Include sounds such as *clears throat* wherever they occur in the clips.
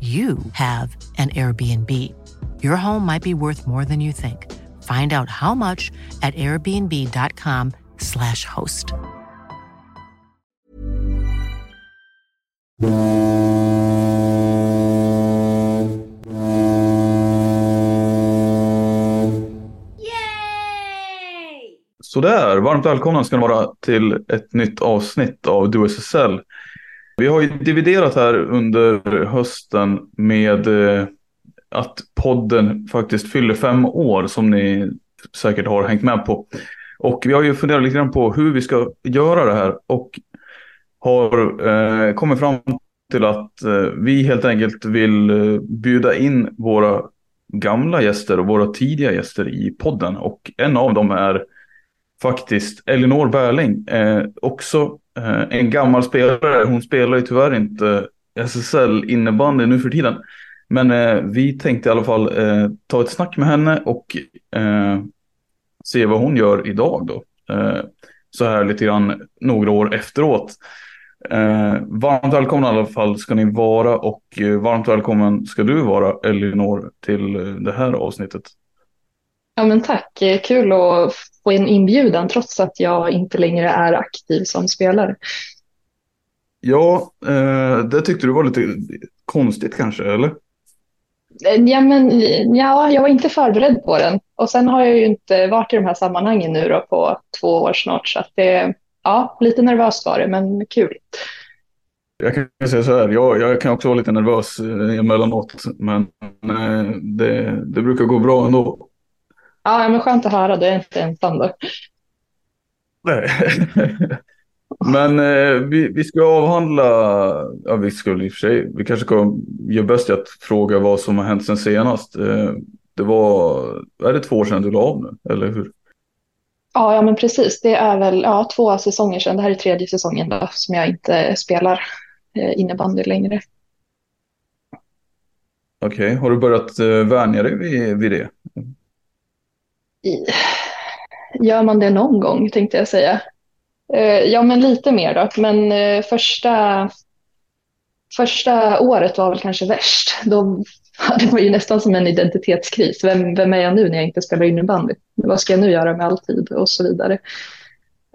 you have an Airbnb. Your home might be worth more than you think. Find out how much at airbnb.com/slash host. Sådär, varmt välkomna ska ni vara till ett nytt avsnitt av Do SSL. Vi har ju dividerat här under hösten med eh, att podden faktiskt fyller fem år som ni säkert har hängt med på. Och vi har ju funderat lite grann på hur vi ska göra det här och har eh, kommit fram till att eh, vi helt enkelt vill eh, bjuda in våra gamla gäster och våra tidiga gäster i podden. Och en av dem är faktiskt Elinor Bärling. Eh, också eh, en gammal spelare. Hon spelar ju tyvärr inte SSL innebandy nu för tiden. Men eh, vi tänkte i alla fall eh, ta ett snack med henne och eh, se vad hon gör idag då. Eh, så här lite grann några år efteråt. Eh, varmt välkomna i alla fall ska ni vara och eh, varmt välkommen ska du vara Elinor till eh, det här avsnittet. Ja men tack, kul att få en inbjudan trots att jag inte längre är aktiv som spelare. Ja, eh, det tyckte du var lite konstigt kanske, eller? Eh, Ja, men, ja, jag var inte förberedd på den och sen har jag ju inte varit i de här sammanhangen nu då på två år snart så att det, ja, lite nervöst var det men kul. Jag kan säga så här, jag, jag kan också vara lite nervös eh, emellanåt, men det, det brukar gå bra ändå. Ja, men skönt att höra, du är inte ensam då. Nej. *laughs* Men eh, vi, vi ska avhandla, ja vi skulle i och för sig, vi kanske ska göra bäst i att fråga vad som har hänt sen senast. Eh, det var, är det två år sedan du la av nu, eller hur? Ja, ja, men precis. Det är väl ja, två säsonger sedan. Det här är tredje säsongen då, som jag inte spelar eh, innebandy längre. Okej, har du börjat eh, vänja dig vid, vid det? Gör man det någon gång, tänkte jag säga. Eh, ja, men lite mer då. Men eh, första, första året var väl kanske värst. Då, *laughs* det var ju nästan som en identitetskris. Vem, vem är jag nu när jag inte spelar innebandy? Vad ska jag nu göra med all tid och så vidare.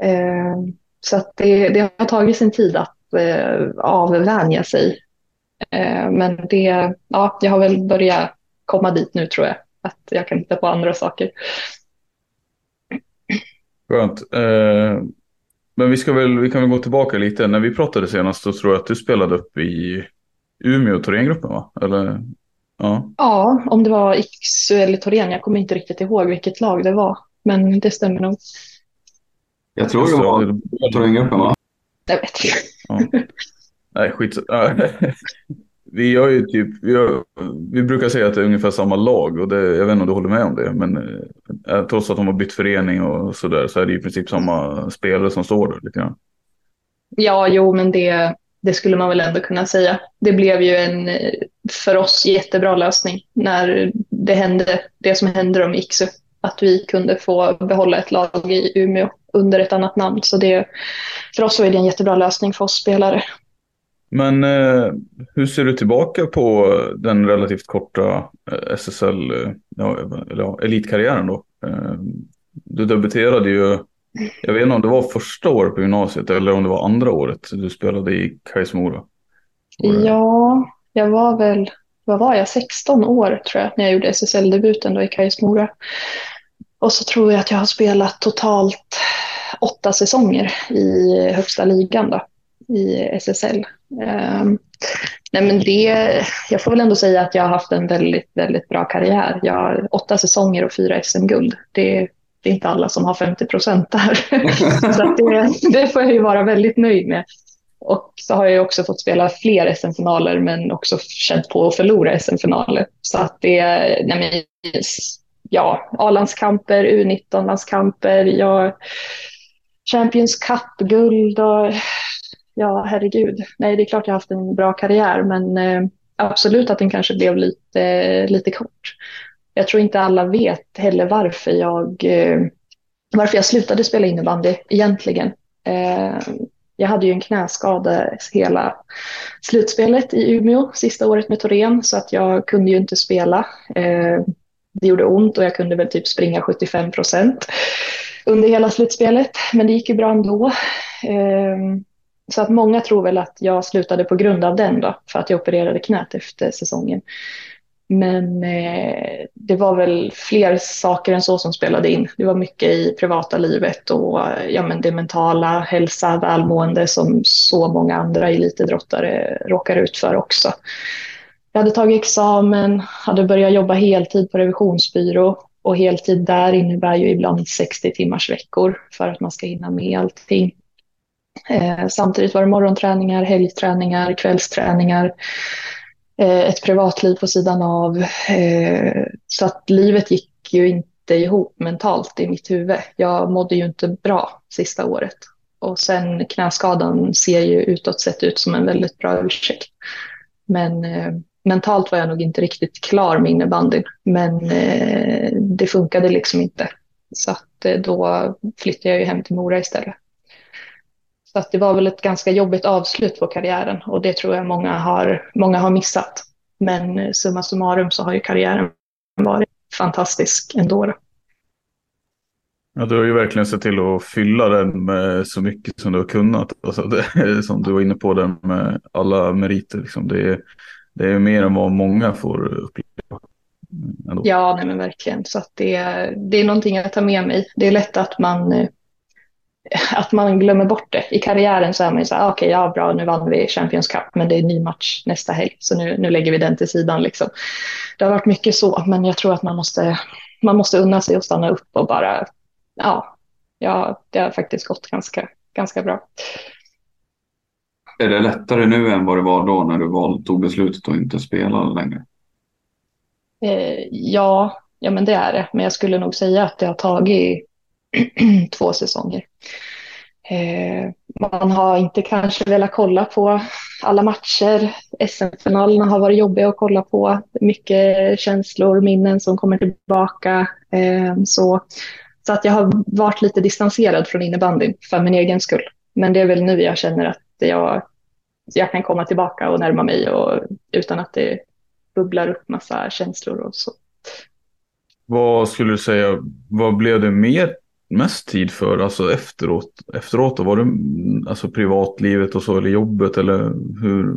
Eh, så att det, det har tagit sin tid att eh, avvänja sig. Eh, men det, ja, jag har väl börjat komma dit nu tror jag. Att jag kan hitta på andra saker. Skönt. Eh, men vi, ska väl, vi kan väl gå tillbaka lite. När vi pratade senast så tror jag att du spelade upp i Umeå Thorengruppen va? Eller? Ja. Ja, om det var Iksu eller Torén, jag kommer inte riktigt ihåg vilket lag det var. Men det stämmer nog. Jag tror det var Thorengruppen va? Jag vet inte. Ja. Nej, skit. *laughs* *laughs* Vi gör ju typ, vi, gör, vi brukar säga att det är ungefär samma lag och det, jag vet inte om du håller med om det. Men eh, trots att de har bytt förening och sådär så är det i princip samma spelare som står där lite grann. Ja, jo, men det, det skulle man väl ändå kunna säga. Det blev ju en för oss jättebra lösning när det hände, det som hände om Iksu. Att vi kunde få behålla ett lag i Umeå under ett annat namn. Så det, för oss var det en jättebra lösning för oss spelare. Men eh, hur ser du tillbaka på den relativt korta eh, SSL, ja, eller ja, elitkarriären då? Eh, du debuterade ju, jag vet inte om det var första året på gymnasiet eller om det var andra året du spelade i Kais Mora. Ja, jag var väl, vad var jag, 16 år tror jag när jag gjorde SSL-debuten då i Kais Mora. Och så tror jag att jag har spelat totalt åtta säsonger i högsta ligan då, i SSL. Ehm, nej men det, jag får väl ändå säga att jag har haft en väldigt, väldigt bra karriär. Jag har åtta säsonger och fyra SM-guld. Det, det, är inte alla som har 50 procent där. *laughs* så det, det, får jag ju vara väldigt nöjd med. Och så har jag också fått spela fler SM-finaler men också känt på att förlora SM-finaler. Så att det, nej men, ja, A-landskamper, U19-landskamper, jag, Champions Cup-guld och ja, herregud. Nej, det är klart jag har haft en bra karriär, men eh, absolut att den kanske blev lite, lite kort. Jag tror inte alla vet heller varför jag, eh, varför jag slutade spela innebandy egentligen. Eh, jag hade ju en knäskada hela slutspelet i Umeå sista året med Torén så att jag kunde ju inte spela. Eh, det gjorde ont och jag kunde väl typ springa 75 procent under hela slutspelet. Men det gick ju bra ändå. Ehm, så att många tror väl att jag slutade på grund av den då, för att jag opererade knät efter säsongen. Men eh, det var väl fler saker än så som spelade in. Det var mycket i privata livet och eh, ja, men det mentala, hälsa, välmående som så många andra elitidrottare råkar ut för också. Jag hade tagit examen, hade börjat jobba heltid på revisionsbyrå och heltid där innebär ju ibland 60 timmars veckor för att man ska hinna med allting. Eh, samtidigt var det morgonträningar, helgträningar, kvällsträningar, eh, ett privatliv på sidan av. Eh, så att livet gick ju inte ihop mentalt i mitt huvud. Jag mådde ju inte bra sista året. Och sen knäskadan ser ju utåt sett ut som en väldigt bra ursäkt. Men eh, mentalt var jag nog inte riktigt klar med innebandyn. Men eh, det funkade liksom inte. Så att, eh, då flyttade jag ju hem till Mora istället. Så att det var väl ett ganska jobbigt avslut på karriären och det tror jag många har, många har missat. Men eh, summa summarum så har ju karriären varit fantastisk ändå. Ja, du har ju verkligen sett till att fylla den med så mycket som du har kunnat. Alltså det, *laughs* som du var inne på, den med alla meriter. Liksom. Det, är, det är mer än vad många får uppleva. Ändå. Ja, nej men verkligen. Så det, det är någonting att ta med mig. Det är lätt att man eh, att man glömmer bort det. I karriären så är man ju så här, okej, okay, ja bra, nu vann vi Champions Cup, men det är en ny match nästa helg, så nu, nu lägger vi den till sidan. Liksom. Det har varit mycket så, men jag tror att man måste, man måste unna sig att stanna upp och bara, ja, ja det har faktiskt gått ganska, ganska bra. Är det lättare nu än vad det var då när du val, tog beslutet att inte spela längre? Eh, ja, ja, men det är det. Men jag skulle nog säga att det har tagit *clears throat* två säsonger. Eh, man har inte kanske velat kolla på alla matcher. SM-finalerna har varit jobbiga att kolla på. Mycket känslor, minnen som kommer tillbaka. Eh, så, så att jag har varit lite distanserad från innebandyn för min egen skull. Men det är väl nu jag känner att jag, jag kan komma tillbaka och närma mig och, utan att det bubblar upp massa känslor och så. Vad skulle du säga, vad blev det mer mest tid för? Alltså efteråt, efteråt då? Var det alltså privatlivet och så eller jobbet eller hur?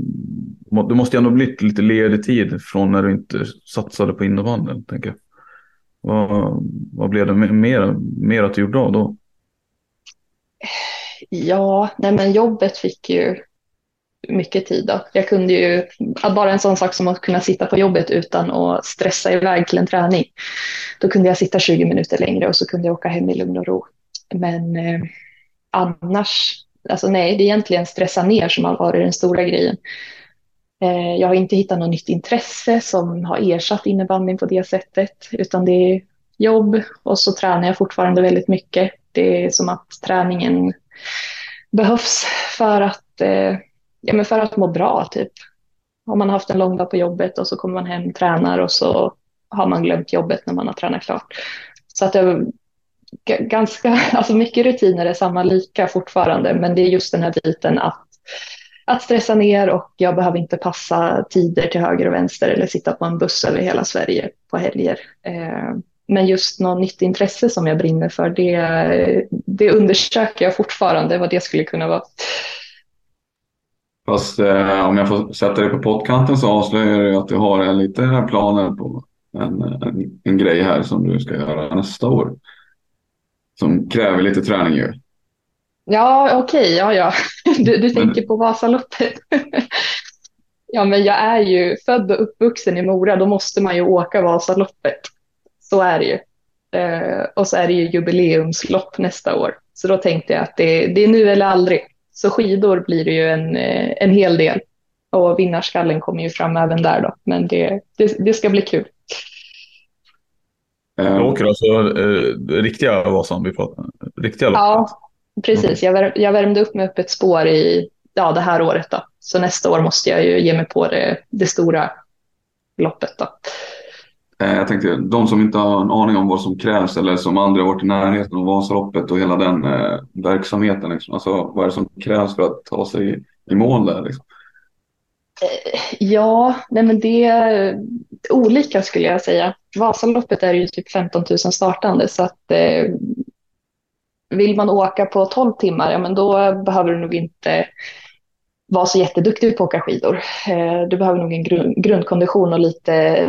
Det måste ju ändå blivit lite ledig tid från när du inte satsade på innebandyn, tänker jag. Vad, vad blev det mer, mer att du gjorde av då? Ja, nej men jobbet fick ju mycket tid. Då. Jag kunde ju, bara en sån sak som att kunna sitta på jobbet utan att stressa iväg till en träning. Då kunde jag sitta 20 minuter längre och så kunde jag åka hem i lugn och ro. Men eh, annars, alltså nej, det är egentligen stressa ner som har varit den stora grejen. Eh, jag har inte hittat något nytt intresse som har ersatt innebandyn på det sättet, utan det är jobb och så tränar jag fortfarande väldigt mycket. Det är som att träningen behövs för att, eh, ja, men för att må bra. Typ. Om man har haft en lång dag på jobbet och så kommer man hem, tränar och så har man glömt jobbet när man har tränat klart. Så att det, ganska, *laughs* alltså mycket rutiner är samma lika fortfarande, men det är just den här biten att, att stressa ner och jag behöver inte passa tider till höger och vänster eller sitta på en buss över hela Sverige på helger. Eh, men just något nytt intresse som jag brinner för, det, det undersöker jag fortfarande vad det skulle kunna vara. Fast eh, om jag får sätta dig på poddkanten så avslöjar du att du har lite planer på en, en, en grej här som du ska göra nästa år. Som kräver lite träning ju. Ja, okej, okay, ja, ja. Du, du tänker på Vasaloppet. ja, men jag är ju född och uppvuxen i Mora, då måste man ju åka Vasaloppet. Så är det ju. Eh, och så är det ju jubileumslopp nästa år. Så då tänkte jag att det, det är nu eller aldrig. Så skidor blir det ju en, eh, en hel del. Och vinnarskallen kommer ju fram även där då. Men det, det, det ska bli kul. Du eh, åker alltså eh, riktiga Vasan vi pratar Riktiga loppet? Ja, precis. Jag, vär, jag värmde upp med öppet spår i ja, det här året. Då. Så nästa år måste jag ju ge mig på det, det stora loppet. Då. Eh, jag tänkte, de som inte har en aning om vad som krävs eller som aldrig har varit i närheten av Vasaloppet och hela den eh, verksamheten. Liksom. Alltså, vad är det som krävs för att ta sig i mål där? Liksom? Eh, ja, nej men det är eh, olika skulle jag säga. Vasaloppet är ju typ 15 000 startande så att eh, vill man åka på 12 timmar, ja men då behöver du nog inte vara så jätteduktig på att åka skidor. Eh, du behöver nog en grund, grundkondition och lite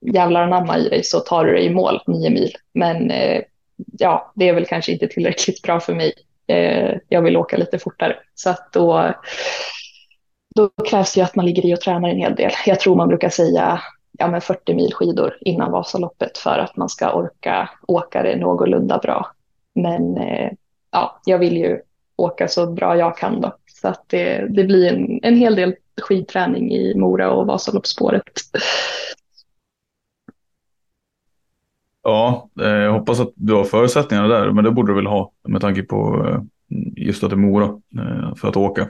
jävlar anamma i dig så tar du dig i mål nio mil. Men eh, ja, det är väl kanske inte tillräckligt bra för mig. Eh, jag vill åka lite fortare så att då då krävs det ju att man ligger i och tränar en hel del. Jag tror man brukar säga ja, men 40 mil skidor innan Vasaloppet för att man ska orka åka det någorlunda bra. Men eh, ja, jag vill ju åka så bra jag kan då. Så att det, det blir en, en hel del skidträning i Mora och Vasaloppsspåret. Ja, eh, jag hoppas att du har förutsättningarna där, men det borde du väl ha med tanke på eh, just att det är Mora eh, för att åka.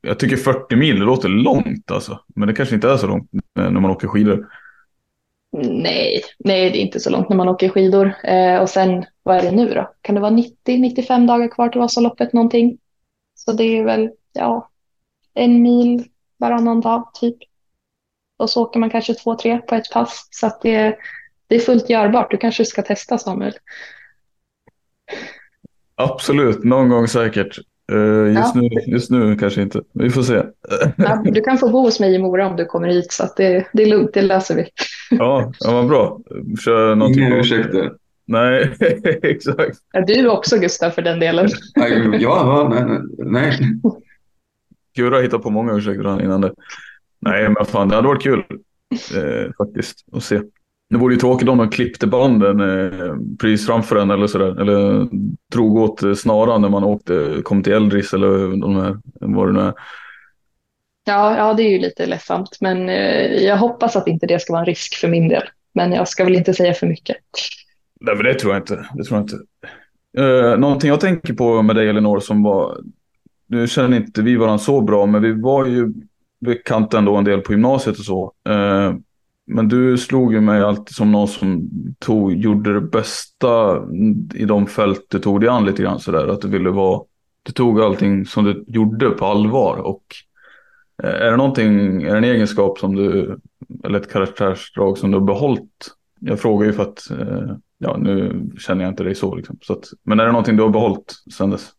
Jag tycker 40 mil, det låter långt alltså. Men det kanske inte är så långt när man åker skidor. Nej, nej det är inte så långt när man åker skidor. Och sen, vad är det nu då? Kan det vara 90-95 dagar kvar till Vasaloppet någonting? Så det är väl, ja, en mil varannan dag typ. Och så åker man kanske två, tre på ett pass. Så att det, det är fullt görbart. Du kanske ska testa Samuel. Absolut, någon gång säkert. Uh, just, ja. nu, just nu kanske inte. Vi får se. Ja, du kan få bo hos mig i Mora om du kommer hit så det, det är lugnt, det löser vi. Ja, ja vad bra. Kör någonting Inga ursäkter. Nej, *laughs* exakt. Ja, du också Gustav för den delen. ja, nej. nej. Gurra har hittat på många ursäkter innan det. Nej, men fan det hade varit kul eh, faktiskt att se. Det vore ju tråkigt om de klippte banden eh, precis framför en eller sådär. Eller drog åt eh, snaran när man åkte, kom till Eldris eller de här, vad det nu är. Ja, ja, det är ju lite ledsamt. Men eh, jag hoppas att inte det ska vara en risk för min del. Men jag ska väl inte säga för mycket. Nej, men det tror jag inte. Det tror jag inte. Eh, någonting jag tänker på med dig Elinor som var, nu känner inte vi varandra så bra, men vi var ju bekanta ändå en del på gymnasiet och så. Eh, men du slog ju mig alltid som någon som tog, gjorde det bästa i de fält du tog dig an lite grann sådär. Att du ville vara, du tog allting som du gjorde på allvar. Och eh, är det någonting, är det en egenskap som du, eller ett karaktärsdrag som du har behållit? Jag frågar ju för att, eh, ja nu känner jag inte dig så liksom. Så att, men är det någonting du har behållit sedan dess?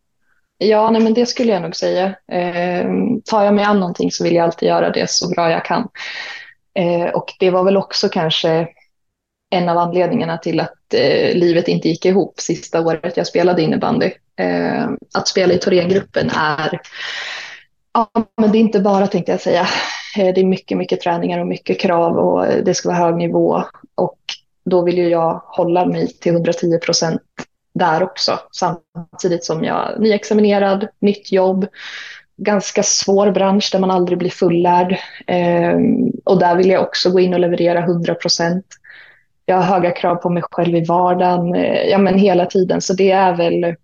Ja, nej, men det skulle jag nog säga. Eh, tar jag mig an någonting så vill jag alltid göra det så bra jag kan. Eh, och det var väl också kanske en av anledningarna till att eh, livet inte gick ihop sista året jag spelade innebandy. Eh, att spela i Thorengruppen är, ja men det är inte bara tänkte jag säga, eh, det är mycket, mycket träningar och mycket krav och det ska vara hög nivå. Och då vill ju jag hålla mig till 110 procent där också. Samtidigt som jag är nyexaminerad, nytt jobb, ganska svår bransch där man aldrig blir fullärd. Eh, och där vill jag också gå in och leverera 100 procent. Jag har höga krav på mig själv i vardagen, eh, ja men hela tiden. Så det är väl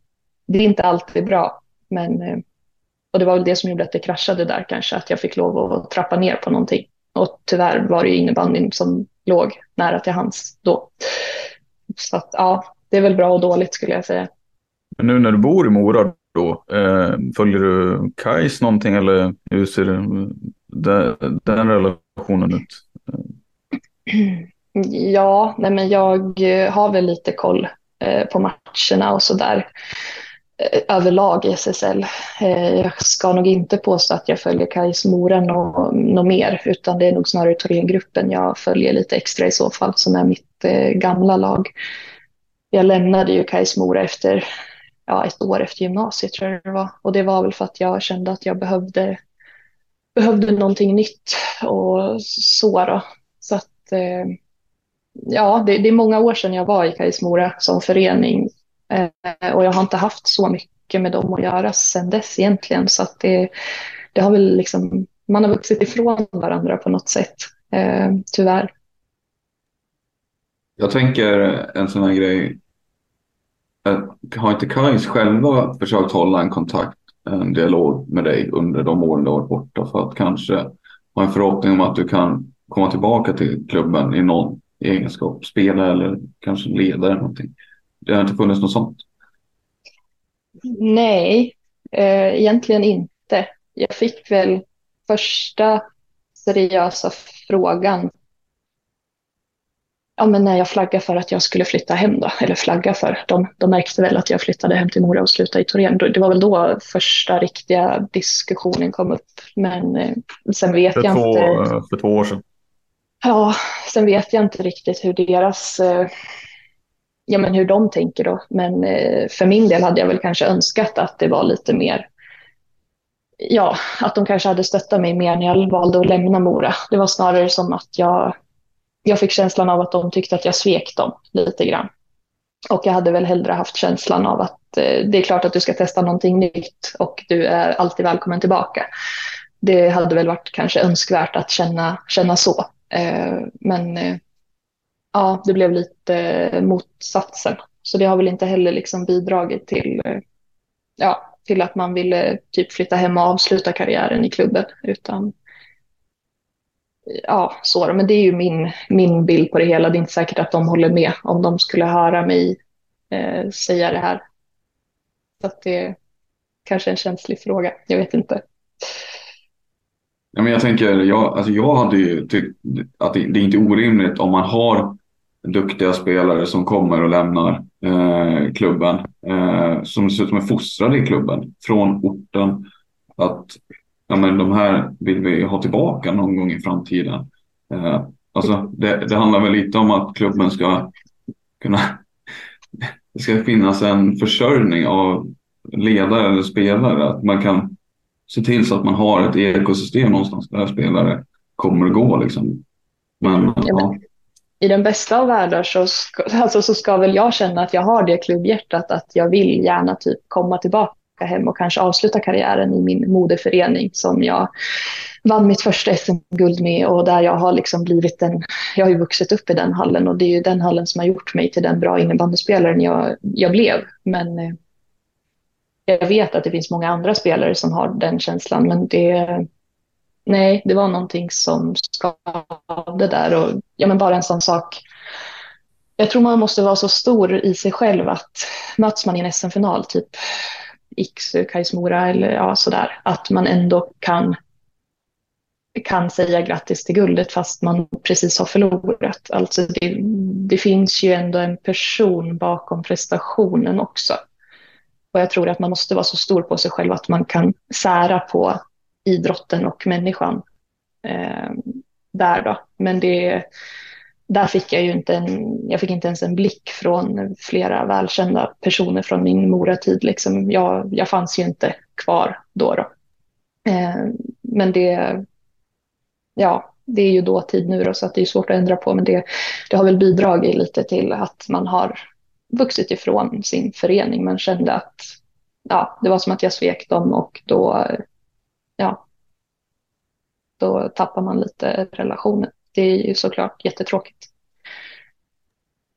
det är inte alltid bra. Men, eh, och det var väl det som gjorde att det kraschade där kanske, att jag fick lov att trappa ner på någonting. Och tyvärr var det ju innebandyn som låg nära till hands då. Så att ja, det är väl bra och dåligt skulle jag säga. Men nu när du bor i Mora då, eh, följer du Kais någonting eller hur ser eh, det, den relationen ut? *clears throat* Ja, nej men jag eh, har väl lite koll eh, på matcherna och sådär eh, överlag i SSL. Eh, jag ska nog inte påstå att jag följer Kais Mora något nå mer, utan det är nog snarare Thorengruppen jag följer lite extra i så fall, som är mitt eh, gamla lag. Jag lämnade ju Kais Mora efter ja, ett år efter gymnasiet tror jag det var. Och det var väl för att jag kände att jag behövde, behövde någonting nytt och så då. Så att eh, ja, det, det, är många år sedan jag var i Kajsmora som förening eh, och jag har inte haft så mycket med dem att göra sedan dess egentligen. Så att det, det har väl liksom, man har vuxit ifrån varandra på något sätt, eh, tyvärr. Jag tänker en sån här grej Eh, har inte Kais själva försökt hålla en kontakt, en dialog med dig under de åren du har varit borta för att kanske ha en förhoppning om att du kan komma tillbaka till klubben i någon egenskap, spela eller kanske leda eller någonting? Det har inte funnits något sånt? Nej, eh, egentligen inte. Jag fick väl första seriösa frågan ja, men när jag flaggade för att jag skulle flytta hem då, eller flagga för, de, de märkte väl att jag flyttade hem till Mora och slutade i Torén. Det var väl då första riktiga diskussionen kom upp. Men eh, sen vet för jag två, inte. Eh, för två år sedan. Ja, sen vet jag inte riktigt hur deras, eh, ja men hur de tänker då. Men för min del hade jag väl kanske önskat att det var lite mer ja, att de kanske hade stöttat mig mer när jag valde att lämna Mora. Det var snarare som att jag jag fick känslan av att de tyckte att jag svek dem lite grann. Och jag hade väl hellre haft känslan av att eh, det är klart att du ska testa någonting nytt och du är alltid välkommen tillbaka. Det hade väl varit kanske önskvärt att känna, känna så. Eh, men eh, ja, det blev lite motsatsen. Så det har väl inte heller liksom bidragit till, eh, ja, till att man ville typ flytta hem och avsluta karriären i klubben. Utan ja, så. Men det är ju min, min bild på det hela. Det är inte säkert att de håller med om de skulle höra mig eh, säga det här. Så att det är kanske en känslig fråga. Jag vet inte. Ja, men jag tänker, jag, alltså jag hade ju tyckt att det, det är inte orimligt om man har duktiga spelare som kommer och lämnar eh, klubben. Eh, som dessutom är fostrade i klubben från orten. Att ja, men de här vill vi ha tillbaka någon gång i framtiden. Eh, alltså, det, det, handlar väl lite om att klubben ska kunna... *laughs* Det ska finnas en försörjning av ledare eller spelare. Att man kan se till så att man har ett ekosystem någonstans där spelare kommer och går. Liksom. Men, ja, ja. I den bästa av världar så ska, alltså, så ska väl jag känna att jag har det klubbhjärtat att jag vill gärna typ komma tillbaka åka hem och kanske avsluta karriären i min modeförening som jag vann mitt första SM-guld med och där jag har liksom blivit en, jag har ju vuxit upp i den hallen och det är ju den hallen som har gjort mig till den bra innebandyspelaren jag, jag blev. Men eh, jag vet att det finns många andra spelare som har den känslan men det, nej, det var någonting som skavde där och ja men bara en sån sak jag tror man måste vara så stor i sig själv att möts man i en SM-final, typ X, Kajsmora eller ja, sådär, att man ändå kan, kan säga grattis till guldet fast man precis har förlorat. Alltså det, det finns ju ändå en person bakom prestationen också. Och jag tror att man måste vara så stor på sig själv att man kan sära på idrotten och människan eh, där då. Men det där fick jag ju inte en, jag fick inte ens en blick från flera välkända personer från min moratid. Liksom. Jag, jag fanns ju inte kvar då. då. Eh, men det, ja, det är ju dåtid nu då, så att det är svårt att ändra på. Men det, det har väl bidragit lite till att man har vuxit ifrån sin förening. Man kände att ja, det var som att jag svek dem och då, ja, då tappar man lite relationen det är ju såklart jättetråkigt.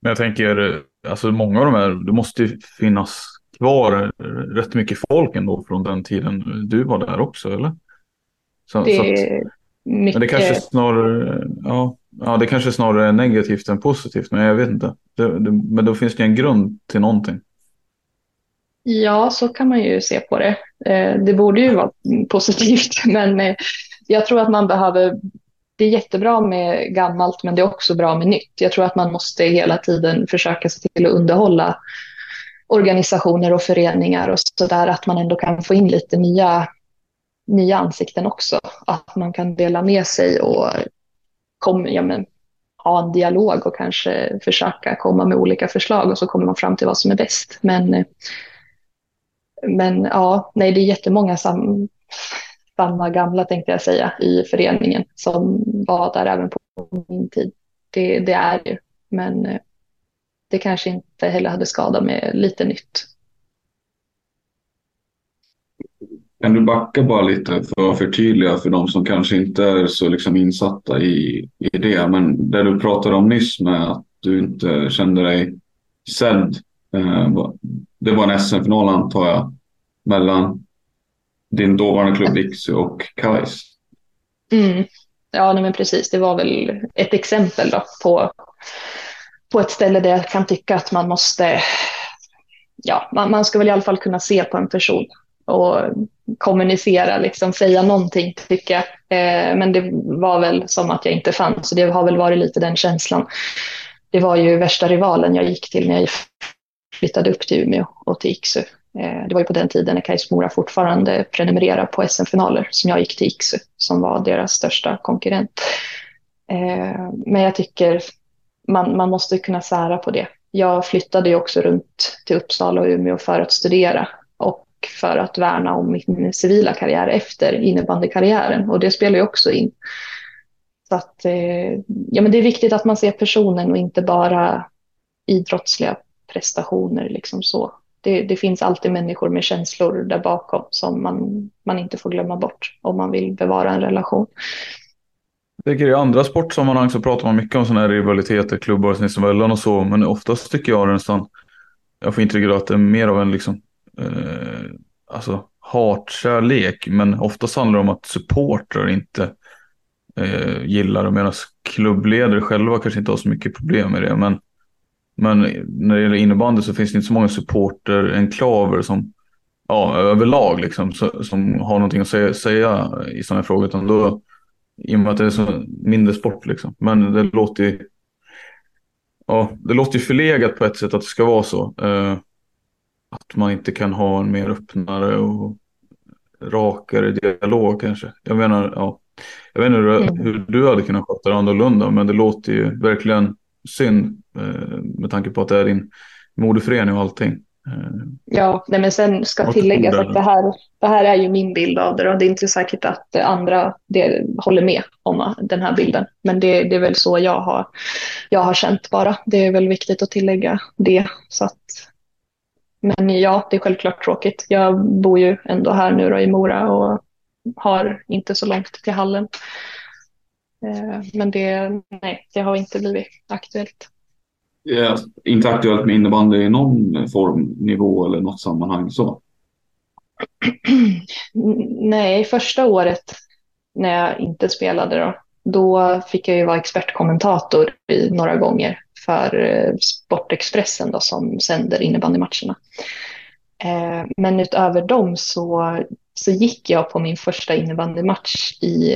Men jag tänker, alltså många av de här, det måste ju finnas kvar rätt mycket folk ändå från den tiden du var där också, eller? Så, Det så att, mycket... men det kanske snarare, ja, ja, det kanske snarare är negativt än positivt, men jag vet inte. Det, det, men då finns det en grund till någonting. Ja, så kan man ju se på det. Eh, Det borde ju vara positivt, *laughs* men eh, jag tror att man behöver... Det är jättebra med gammalt, men det är också bra med nytt. Jag tror att man måste hela tiden försöka se till att underhålla organisationer och föreningar och sådär. att man ändå kan få in lite nya, nya ansikten också. Att man kan dela med sig och kom, ja, men, ha en dialog och kanske försöka komma med olika förslag och så kommer man fram till vad som är bäst. Men eh, men ja, nej, det är jättemånga sam, samma gamla tänkte jag säga i föreningen som var där även på min tid. Det, det är ju, men eh, det kanske inte heller hade skadat med lite nytt. Kan du backa bara lite för att förtydliga för de som kanske inte är så liksom insatta i, i det. Men det du pratade om nyss med att du inte kände dig sedd. Eh, det var en SM-final antar jag. Mellan din dåvarande klubb Iksu och Kais. Mm. Ja, nej, men precis. Det var väl ett exempel då på, på ett ställe där jag kan tycka att man måste, ja, man, man ska väl i alla fall kunna se på en person och kommunicera, liksom säga någonting tycker jag. Eh, men det var väl som att jag inte fanns, så det har väl varit lite den känslan. Det var ju värsta rivalen jag gick till när jag flyttade upp till Umeå och till Iksu. Eh, det var ju på den tiden när Kais Mora fortfarande prenumererade på SM-finaler som jag gick till Iksu som var deras största konkurrent. Eh, men jag tycker man, man måste kunna sära på det. Jag flyttade ju också runt till Uppsala och Umeå för att studera och för att värna om min civila karriär efter innebandykarriären och det spelar ju också in. Så att, eh, ja, men det är viktigt att man ser personen och inte bara idrottsliga prestationer. Liksom så. Det, det finns alltid människor med känslor där bakom som man, man inte får glömma bort om man vill bevara en relation. Jag tycker i andra sportsammanhang så pratar man mycket om sådana här rivaliteter, klubbar sinsemellan och så. Men oftast tycker jag nästan, jag får intrycket att det är mer av en liksom, eh, alltså hatkärlek. Men oftast handlar det om att supportrar inte eh, gillar det. Medan klubbledare själva kanske inte har så mycket problem med det. Men, men när det gäller innebandy så finns det inte så många supporter-enklaver som ja, överlag liksom, så, som har någonting att säga, säga i sådana här frågor. Utan då, i och med att det är så mindre sport liksom. Men det låter ju, ja, det låter ju förlegat på ett sätt att det ska vara så. Eh, att man inte kan ha en mer öppnare och rakare dialog kanske. Jag menar, ja. Jag vet inte hur, Mm. hur du hade kunnat sköta det annorlunda, men det låter ju verkligen synd eh, med tanke på att det är din moderförening och allting. Eh, Ja, nej, men sen ska tilläggas att det här, det här är ju min bild av det och det är inte säkert att andra det, håller med om den här bilden. Men det, det är väl så jag har, jag har känt bara. Det är väl viktigt att tillägga det. Så att, men ja, det är självklart tråkigt. Jag bor ju ändå här nu då i Mora och har inte så långt till hallen. Eh, Men det, nej, det har inte blivit aktuellt. Ja, inte aktuellt med innebandy i någon form, nivå eller något sammanhang så. *clears throat* Nej, första året när jag inte spelade då, då fick jag ju vara expertkommentator i några gånger för eh, Sportexpressen då, som sänder innebandymatcherna. Eh, Men utöver dem så, så gick jag på min första innebandymatch i,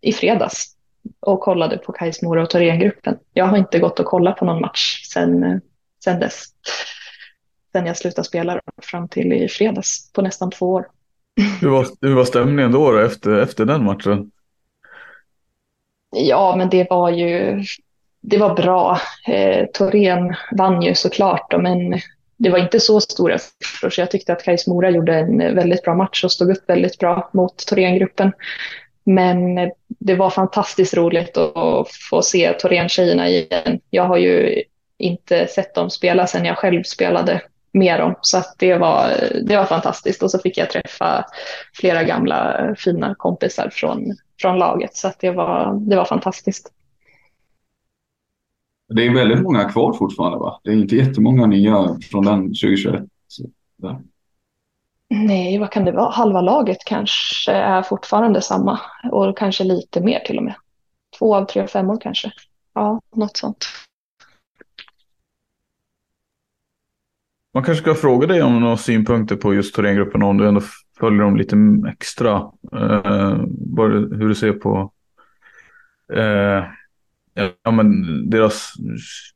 i fredags och kollade på Kais Mora och Thorengruppen. Jag har inte gått och kollat på någon match sedan, eh, sedan dess. Sen jag slutade spela fram till i fredags på nästan två år. hur, var, hur var stämningen då, då efter, efter den matchen? Ja, men det var ju det var bra. Eh, Torén vann ju såklart, men det var inte så stora siffror, så jag tyckte att Kais Mora gjorde en väldigt bra match och stod upp väldigt bra mot Thorengruppen. Men det var fantastiskt roligt att få se Torén-tjejerna igen. Jag har ju inte sett dem spela sedan jag själv spelade med dem, så att det, var, det var fantastiskt. Och så fick jag träffa flera gamla fina kompisar från, från laget, så att det, var, det var fantastiskt. Det är väldigt många kvar fortfarande va? Det är inte jättemånga nya från den 2021 Där. Nej, vad kan det vara? Halva laget kanske är fortfarande samma och kanske lite mer till och med. Två av tre femmor kanske. Ja, något sånt. Man kanske ska fråga dig om några synpunkter på just Thorengruppen om du ändå följer dem lite extra. Eh, hur du ser på eh, ja, men deras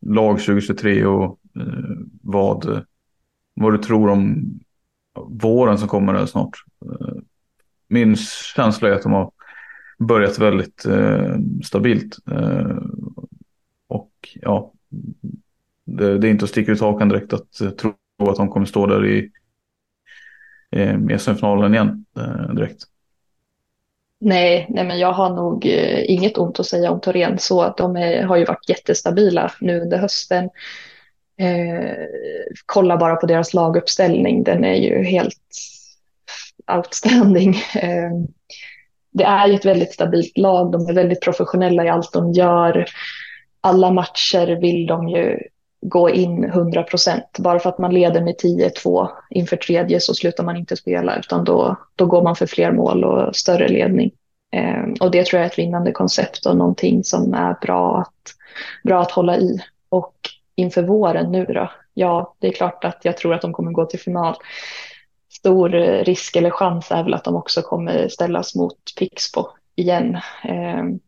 lag 2023 och eh, vad, vad du tror om våren som kommer här snart. Min känsla är att de har börjat väldigt eh, stabilt. Eh, och ja, det, det, är inte att sticka ut hakan direkt att eh, tro att de kommer stå där i eh, SM-finalen igen eh, direkt. Nej, nej, men jag har nog eh, inget ont att säga om Torén så. De är, har ju varit jättestabila nu under hösten. Eh, kolla bara på deras laguppställning, den är ju helt outstanding. Eh, det är ju ett väldigt stabilt lag, de är väldigt professionella i allt de gör. Alla matcher vill de ju gå in 100 procent. Bara för att man leder med 10-2 inför tredje så slutar man inte spela utan då, då går man för fler mål och större ledning. Eh, och det tror jag är ett vinnande koncept och någonting som är bra att, bra att hålla i. Och inför våren nu då, ja det är klart att jag tror att de kommer gå till final. Stor eh, risk eller chans är väl att de också kommer ställas mot Pixbo igen. Ehm,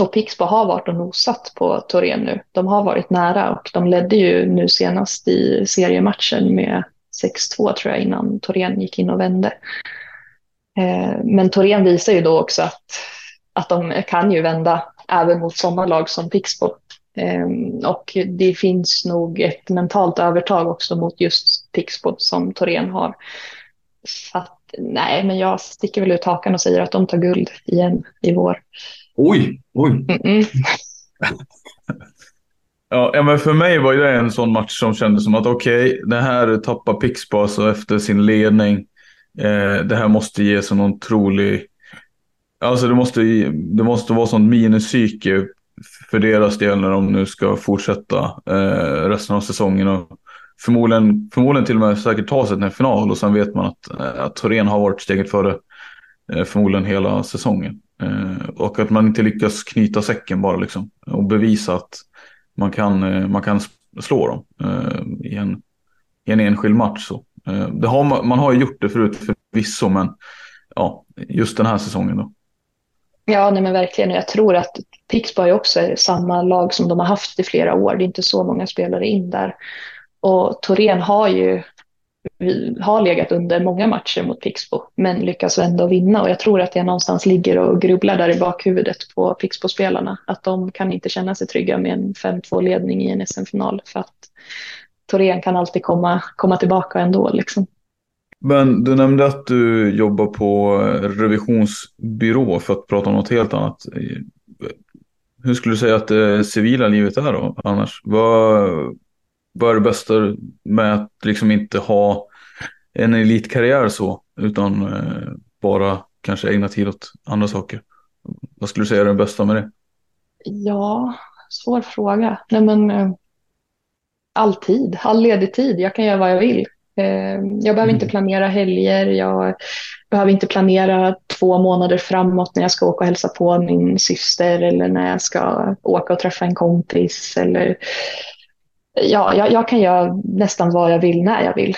och Pixbo har varit och nosat på Torén nu. De har varit nära och de ledde ju nu senast i seriematchen med 6-2 tror jag innan Torén gick in och vände. Ehm, men Torén visar ju då också att, att de kan ju vända även mot sådana lag som Pixbo. Ehm, och det finns nog ett mentalt övertag också mot just Pixbo som Torén har. Så att, nej, men jag sticker väl ut hakan och säger att de tar guld igen i vår. Oj, oj. Mm -mm. *laughs* ja, men för mig var det en sån match som kändes som att okej, okay, det här tappar Pixbo alltså efter sin ledning. Eh, det här måste ge sig någon trolig... Alltså det måste, det måste vara sånt minispsyke för deras del när de nu ska fortsätta eh, resten av säsongen. Och förmodligen, förmodligen till och med säkert ta sig till en final och sen vet man att, eh, att Torén har varit steget före eh, förmodligen hela säsongen. Eh, och att man inte lyckas knyta säcken bara liksom och bevisa att man kan, eh, man kan slå dem eh, i, en, i en enskild match. Så. Eh, det har, man har ju gjort det förut förvisso men ja, just den här säsongen då. Ja, nej men verkligen. Jag tror att Pixbo är också samma lag som de har haft i flera år. Det är inte så många spelare in där. Och Torén har ju har legat under många matcher mot Pixbo men lyckas ändå vinna och jag tror att det någonstans ligger och grubblar där i bakhuvudet på Pixbo-spelarna att de kan inte känna sig trygga med en 5-2 ledning i en SM-final för att Torén kan alltid komma, komma tillbaka ändå liksom. Men du nämnde att du jobbar på revisionsbyrå för att prata om något helt annat. Hur skulle du säga att det civila livet är då annars? Vad, vad är det bästa med att liksom inte ha en elitkarriär så utan eh, bara kanske ägna tid åt andra saker? Vad skulle du säga är det bästa med det? Ja, svår fråga. Nej, men, eh, all tid, all ledig tid. Jag kan göra vad jag vill. Eh, jag behöver inte mm. planera helger. Jag behöver inte planera två månader framåt när jag ska åka och hälsa på min syster eller när jag ska åka och träffa en kompis. Eller, ja, jag, jag kan göra nästan vad jag vill när jag vill.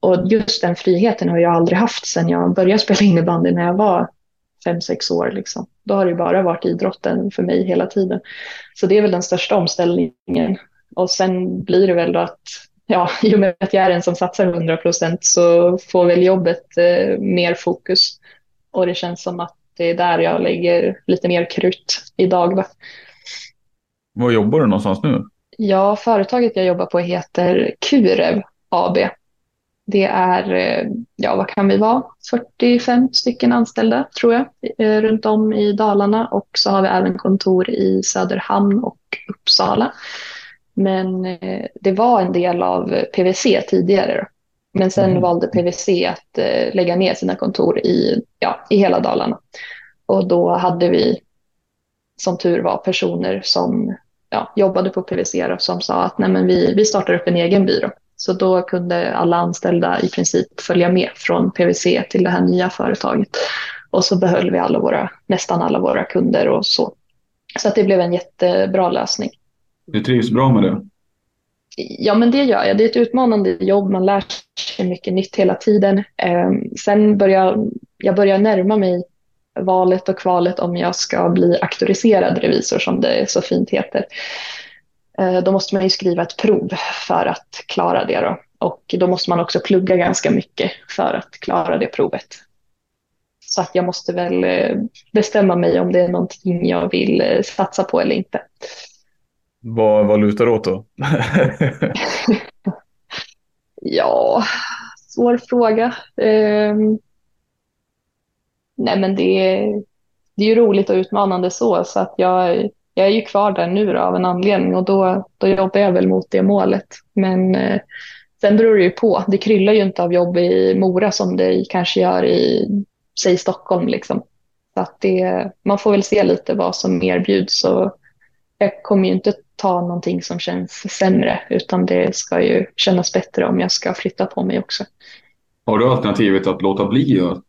Och just den friheten har jag aldrig haft sedan jag började spela innebandy när jag var fem, sex år. Liksom. Då har det bara varit idrotten för mig hela tiden. Så det är väl den största omställningen. Och sen blir det väl då att ja, *laughs* i och med att jag är den som satsar 100 procent så får väl jobbet eh, mer fokus. Och det känns som att det är där jag lägger lite mer krut idag. Va? Var jobbar du någonstans nu? Ja, företaget jag jobbar på heter Kurev AB. Det är, eh, ja vad kan vi vara, 45 stycken anställda tror jag, eh, runt om i Dalarna och så har vi även kontor i Söderhamn och Uppsala. Men eh, det var en del av PVC tidigare. Men sen mm. valde PVC att eh, lägga ner sina kontor i, ja, i hela Dalarna. Och då hade vi, som tur var, personer som ja, jobbade på PVC och som sa att Nej, men vi, vi startar upp en egen byrå. Så då kunde alla anställda i princip följa med från PWC till det här nya företaget. Och så behöll vi alla våra, nästan alla våra kunder och så. Så att det blev en jättebra lösning. Du trivs bra med det? Ja, men det gör jag. Det är ett utmanande jobb. Man lär sig mycket nytt hela tiden. Ehm, sen börjar jag börjar närma mig valet och kvalet om jag ska bli auktoriserad revisor som det så fint heter. Ehm, då måste man ju skriva ett prov för att klara det. Då. Och då måste man också plugga ganska mycket för att klara det provet. Så att jag måste väl eh, bestämma mig om det är någonting jag vill eh, satsa på eller inte. Vad, vad lutar åt då? *laughs* ja, svår fråga. Um, nej men det, det är ju roligt och utmanande så, så att jag, jag är ju kvar där nu då, av en anledning och då, då jobbar jag väl mot det målet. Men eh, sen beror det ju på. Det kryllar ju inte av jobb i Mora som det kanske gör i, säg Stockholm liksom. Så att det, man får väl se lite vad som erbjuds och jag kommer ju inte ta någonting som känns sämre utan det ska ju kännas bättre om jag ska flytta på mig också. Har du alternativet att låta bli att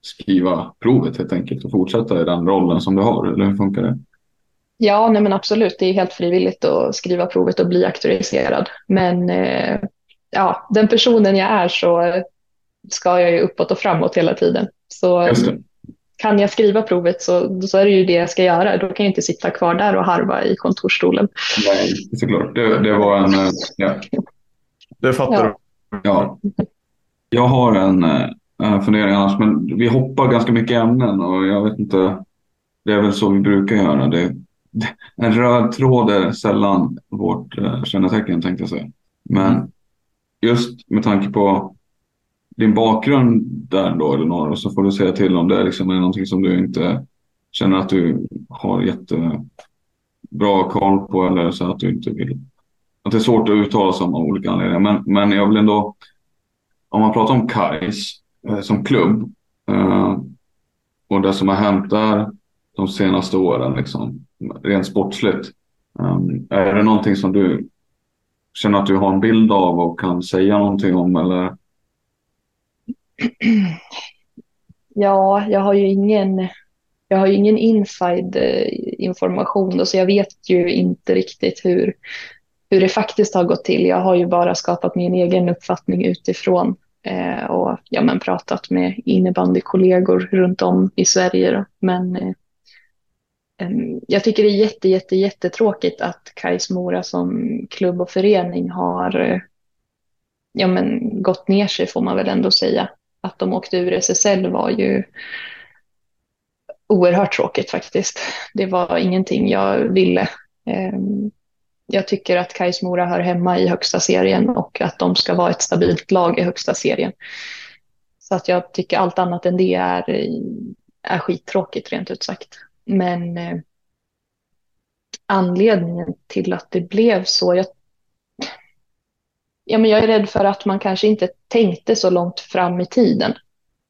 skriva provet helt enkelt och fortsätta i den rollen som du har eller hur funkar det? Ja, nej men absolut. Det är helt frivilligt att skriva provet och bli auktoriserad. Men eh, ja, den personen jag är så ska jag ju uppåt och framåt hela tiden. Så kan jag skriva provet så, så är det ju det jag ska göra. Då kan jag inte sitta kvar där och harva i kontorsstolen. Nej, såklart. Det, det var en... Eh, ja. Det fattar du. Ja. Jag har en äh, fundering annars, men vi hoppar ganska mycket ämnen och jag vet inte. Det är väl så vi brukar göra. Det, en röd tråd är sällan vårt äh, kännetecken tänkte jag säga. Men mm. just med tanke på din bakgrund där då Elinor och så får du säga till om det liksom är någonting som du inte känner att du har jättebra koll på eller så att du inte vill. Att det är svårt att uttala sig om av olika anledningar. Men, men jag vill ändå, om man pratar om Kais eh, som klubb eh, och det som har hänt där de senaste åren, liksom, rent sportsligt. Eh, är det någonting som du känner att du har en bild av och kan säga någonting om eller *clears throat* Ja, jag har ju ingen, jag har ingen inside eh, information så jag vet ju inte riktigt hur, hur det faktiskt har gått till. Jag har ju bara skapat min egen uppfattning utifrån eh, och ja, men pratat med innebandykollegor runt om i Sverige. Då. Men eh, jag tycker det är jätte, jätte, jättetråkigt att Kais Mora som klubb och förening har eh, ja, men gått ner sig får man väl ändå säga att de åkte ur SSL var ju oerhört tråkigt faktiskt. Det var ingenting jag ville. Ehm, jag tycker att Kais Mora hör hemma i högsta serien och att de ska vara ett stabilt lag i högsta serien. Så att jag tycker allt annat än det är, är skittråkigt rent ut sagt. Men eh, anledningen till att det blev så, jag ja, men jag är rädd för att man kanske inte tänkte så långt fram i tiden.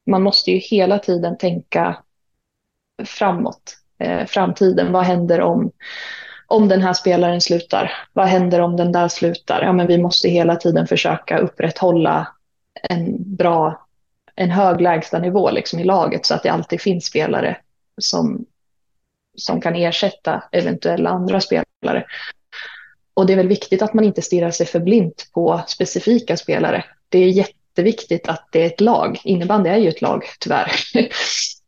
Man måste ju hela tiden tänka framåt, eh, framtiden. Vad händer om, om den här spelaren slutar? Vad händer om den där slutar? Ja, men vi måste hela tiden försöka upprätthålla en bra, en hög lägstanivå liksom i laget så att det alltid finns spelare som, som kan ersätta eventuella andra spelare. Och det är väl viktigt att man inte stirrar sig för blint på specifika spelare. Det är jätteviktigt att det är ett lag. Innebandy är ju ett lag, tyvärr. *laughs*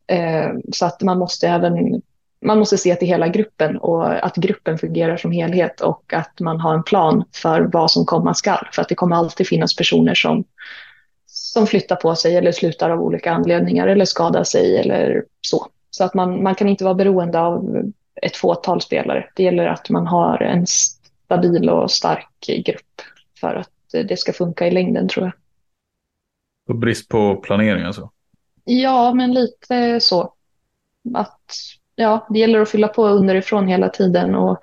Eh, så att man måste även man måste se till hela gruppen och att gruppen fungerar som helhet och att man har en plan för vad som komma skall. För att det kommer alltid finnas personer som, som flyttar på sig eller slutar av olika anledningar eller skadar sig eller så. Så att man, man kan inte vara beroende av ett fåtal spelare. Det gäller att man har en stabil och stark grupp för att det ska funka i längden tror jag. Och brist på planering alltså? Ja, men lite så. Att ja, det gäller att fylla på underifrån hela tiden och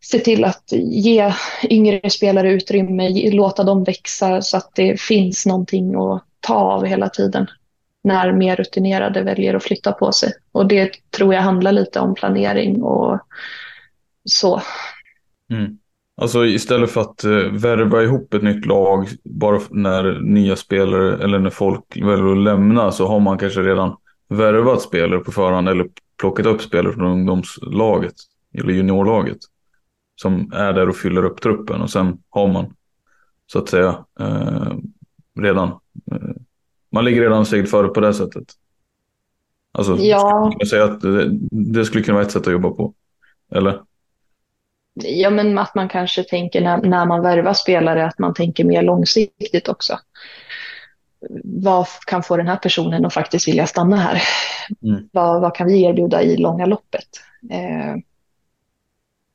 se till att ge yngre spelare utrymme, låta dem växa så att det finns någonting att ta av hela tiden när mer rutinerade väljer att flytta på sig. Och det tror jag handlar lite om planering och så. Mm. Alltså istället för att uh, värva ihop ett nytt lag bara när nya spelare eller när folk väljer att lämna så har man kanske redan värvat spelare på förhand eller plockat upp spelare från ungdomslaget eller juniorlaget som är där och fyller upp truppen och sen har man så att säga uh, redan uh, man ligger redan seglat före på det sättet. Alltså, Ja. jag säga att det, det skulle kunna vara ett sätt att jobba på. Eller? Ja, men att man kanske tänker när, när man värvar spelare att man tänker mer långsiktigt också. Vad kan få den här personen att faktiskt vilja stanna här? Mm. Vad, vad kan vi erbjuda i långa loppet? Eh,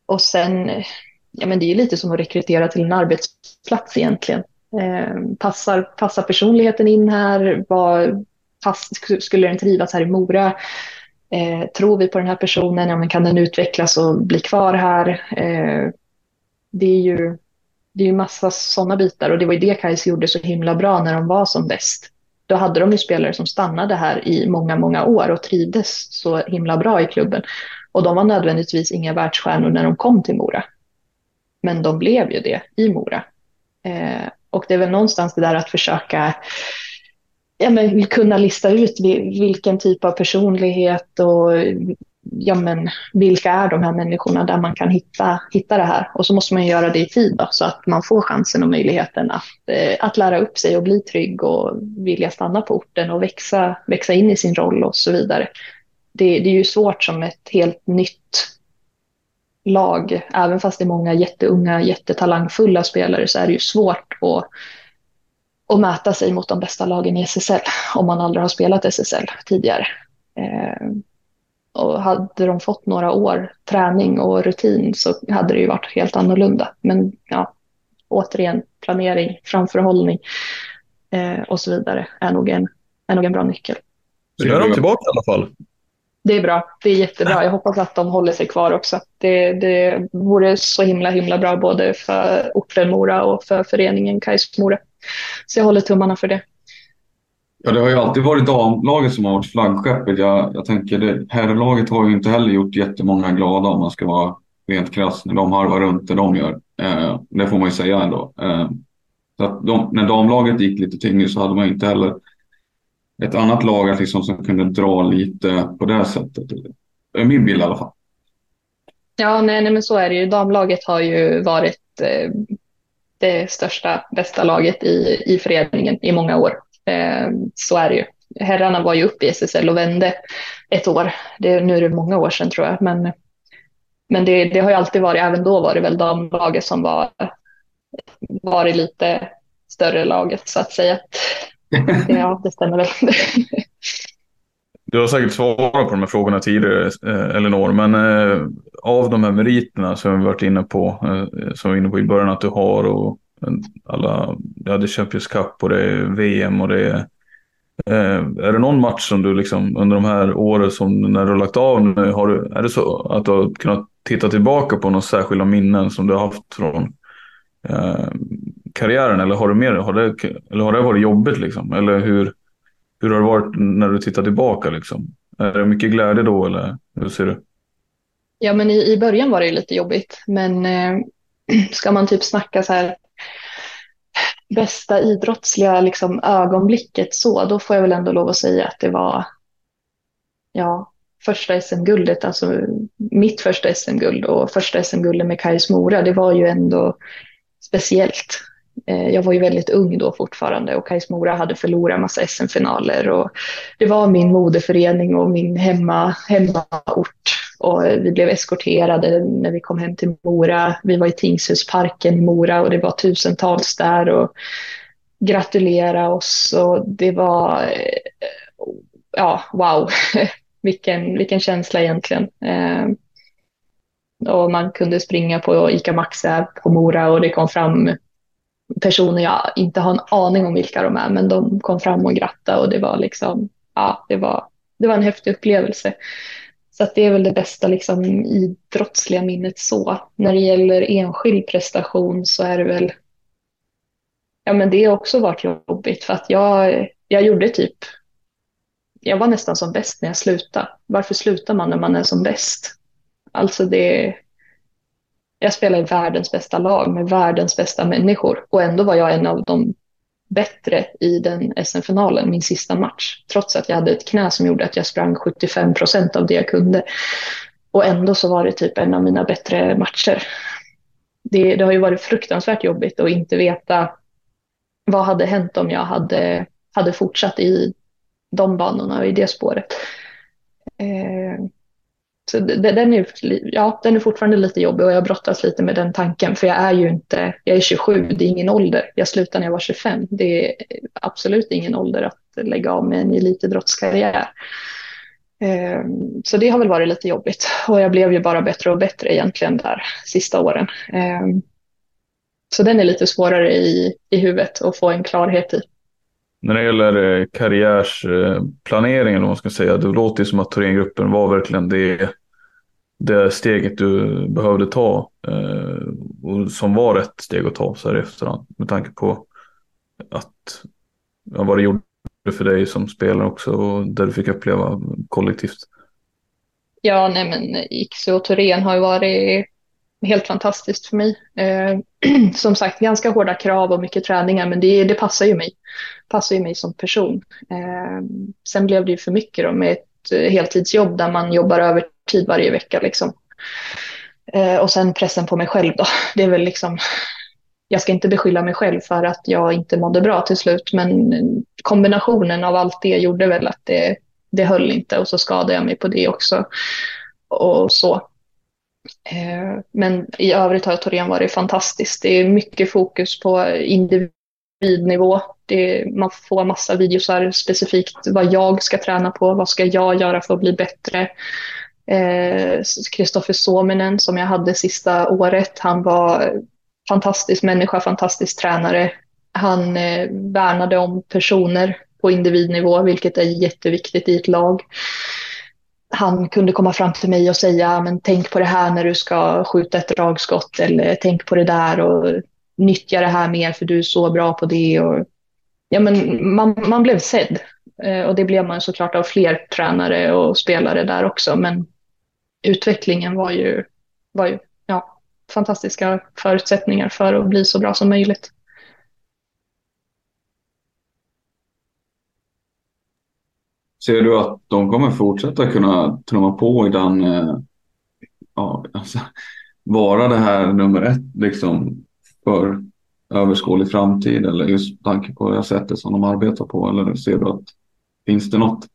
och sen, ja men det är ju lite som att rekrytera till en arbetsplats egentligen. Eh, passar, passar personligheten in här? Vad, pass, skulle den trivas här i Mora? Eh, tror vi på den här personen? Ja, men kan den utvecklas och bli kvar här? Eh, det är ju det är ju massa sådana bitar och det var ju det Kais gjorde så himla bra när de var som bäst. Då hade de ju spelare som stannade här i många, många år och trivdes så himla bra i klubben. Och de var nödvändigtvis inga världsstjärnor när de kom till Mora. Men de blev ju det i Mora. Eh, och det är väl någonstans det där att försöka ja, men, kunna lista ut vilken typ av personlighet och ja, men, vilka är de här människorna där man kan hitta, hitta det här. Och så måste man göra det i tid då, så att man får chansen och möjligheten att, eh, att lära upp sig och bli trygg och vilja stanna på orten och växa, växa in i sin roll och så vidare. Det, det är ju svårt som ett helt nytt lag, även fast det är många jätteunga, jättetalangfulla spelare så är det ju svårt att och mäta sig mot de bästa lagen i SSL om man aldrig har spelat SSL tidigare. Eh, och hade de fått några år träning och rutin så hade det ju varit helt annorlunda. Men ja, återigen, planering, framförhållning eh, och så vidare är nog en, är nog en bra nyckel. Nu är de tillbaka i alla fall. Det är bra. Det är jättebra. Jag hoppas att de håller sig kvar också. Det, det vore så himla, himla bra både för orten Mora och för föreningen Kais Mora. Så jag håller tummarna för det. Ja, det har ju alltid varit damlaget som har varit flaggskeppet. Jag, jag tänker det, herrlaget har ju inte heller gjort jättemånga glada om man ska vara rent krass när de harvar runt det de gör. Eh, det får man ju säga ändå. Eh, så de, när damlaget gick lite tyngre så hade man inte heller ett annat lag liksom, som kunde dra lite på det sättet. Det är min bild i alla fall. Ja, nej, nej men så är det ju. Damlaget har ju varit eh, det största, bästa laget i, i föreningen i många år. Eh, så är det ju. Herrarna var ju uppe i SSL och vände ett år. Det, nu är det många år sedan tror jag. Men, men det, det har ju alltid varit, även då var det väl damlaget som var, var det lite större laget så att säga. *laughs* Ja, det stämmer väl. *laughs* Du har säkert svarat på de här frågorna tidigare, eh, Elinor, men eh, av de här meriterna som vi varit inne på, eh, som vi var inne på i början att du har och eh, alla, ja det är Champions Cup och det är VM och det är eh, är det någon match som du liksom under de här åren som när du har lagt av nu, har du, är det så att du har kunnat titta tillbaka på några särskilda minnen som du har haft från eh, karriären eller har, du mer, har, det, eller har det varit jobbigt liksom? Eller hur, hur har det varit när du tittar tillbaka liksom? Är det mycket glädje då eller hur ser du? Ja, men i, i början var det ju lite jobbigt, men eh, *clears throat* ska man typ snacka så här bästa idrottsliga liksom, ögonblicket så, då får jag väl ändå lov att säga att det var ja, första SM-guldet, alltså mitt första SM-guld och första SM-guldet med Kais Mora, det var ju ändå speciellt. Eh, jag var ju väldigt ung då fortfarande och Kais Mora hade förlorat massa SM-finaler och det var min modeförening och min hemma, hemmaort och vi blev eskorterade när vi kom hem till Mora. Vi var i Tingshusparken i Mora och det var tusentals där och gratulera oss och det var, eh, ja, wow, *laughs* vilken, vilken känsla egentligen. Eh, och man kunde springa på ICA Maxi på Mora och det kom fram personer jag inte har en aning om vilka de är, men de kom fram och grattade och det var liksom, ja, det var, det var en häftig upplevelse. Så att det är väl det bästa liksom, idrottsliga minnet så. När det gäller enskild prestation så är det väl, ja men det har också varit jobbigt för att jag, jag gjorde typ, jag var nästan som bäst när jag slutade. Varför slutar man när man är som bäst? Alltså det, jag spelade i världens bästa lag med världens bästa människor och ändå var jag en av de bättre i den SM-finalen, min sista match. Trots att jag hade ett knä som gjorde att jag sprang 75 procent av det jag kunde. Och ändå så var det typ en av mina bättre matcher. Det, det har ju varit fruktansvärt jobbigt att inte veta vad hade hänt om jag hade, hade fortsatt i de banorna och i det spåret. Eh, så den, är, ja, den är fortfarande lite jobbig och jag brottas lite med den tanken. För jag är ju inte, jag är 27, det är ingen ålder. Jag slutade när jag var 25. Det är absolut ingen ålder att lägga av med en elitidrottskarriär. Ehm, så det har väl varit lite jobbigt. Och jag blev ju bara bättre och bättre egentligen där sista åren. Ehm, så den är lite svårare i, i huvudet att få en klarhet i. När det gäller eh, karriärsplaneringen, om man ska säga, det låter ju som att Thorengruppen var verkligen det det steget du behövde ta eh, och som var rätt steg att ta så här i efterhand med tanke på att ja, vad det gjorde för dig som spelare också och det du fick uppleva kollektivt. Ja, nej men Iksu och Torén har ju varit helt fantastiskt för mig. Eh, *clears throat* som sagt, ganska hårda krav och mycket träningar, men det, det passar ju mig. Passar ju mig som person. Eh, sen blev det ju för mycket då med ett heltidsjobb där man jobbar över tid varje vecka. Liksom. Eh, och sen pressen på mig själv då. *laughs* Det är väl liksom, jag ska inte beskylla mig själv för att jag inte mådde bra till slut, men kombinationen av allt det gjorde väl att det, det höll inte och så skadade jag mig på det också. Och så. Eh, men i övrigt har Torén varit fantastiskt. Det är mycket fokus på individnivå. Det, man får massa videosar specifikt vad jag ska träna på, vad ska jag göra för att bli bättre. Eh, Kristoffer eh, Suominen som jag hade sista året. Han var fantastisk människa, fantastisk tränare. Han eh, värnade om personer på individnivå, vilket är jätteviktigt i ett lag. Han kunde komma fram till mig och säga, men tänk på det här när du ska skjuta ett dragskott eller tänk på det där och nyttja det här mer för du är så bra på det. Och, ja, men man, man blev sedd eh, och det blev man såklart av fler tränare och spelare där också. Men utvecklingen var ju, var ju ja, fantastiska förutsättningar för att bli så bra som möjligt. Ser du att de kommer fortsätta kunna trumma på i den, eh, ja, alltså, vara det här nummer ett liksom för överskådlig framtid eller just tanke på det sättet som de arbetar på? Eller ser du att finns det något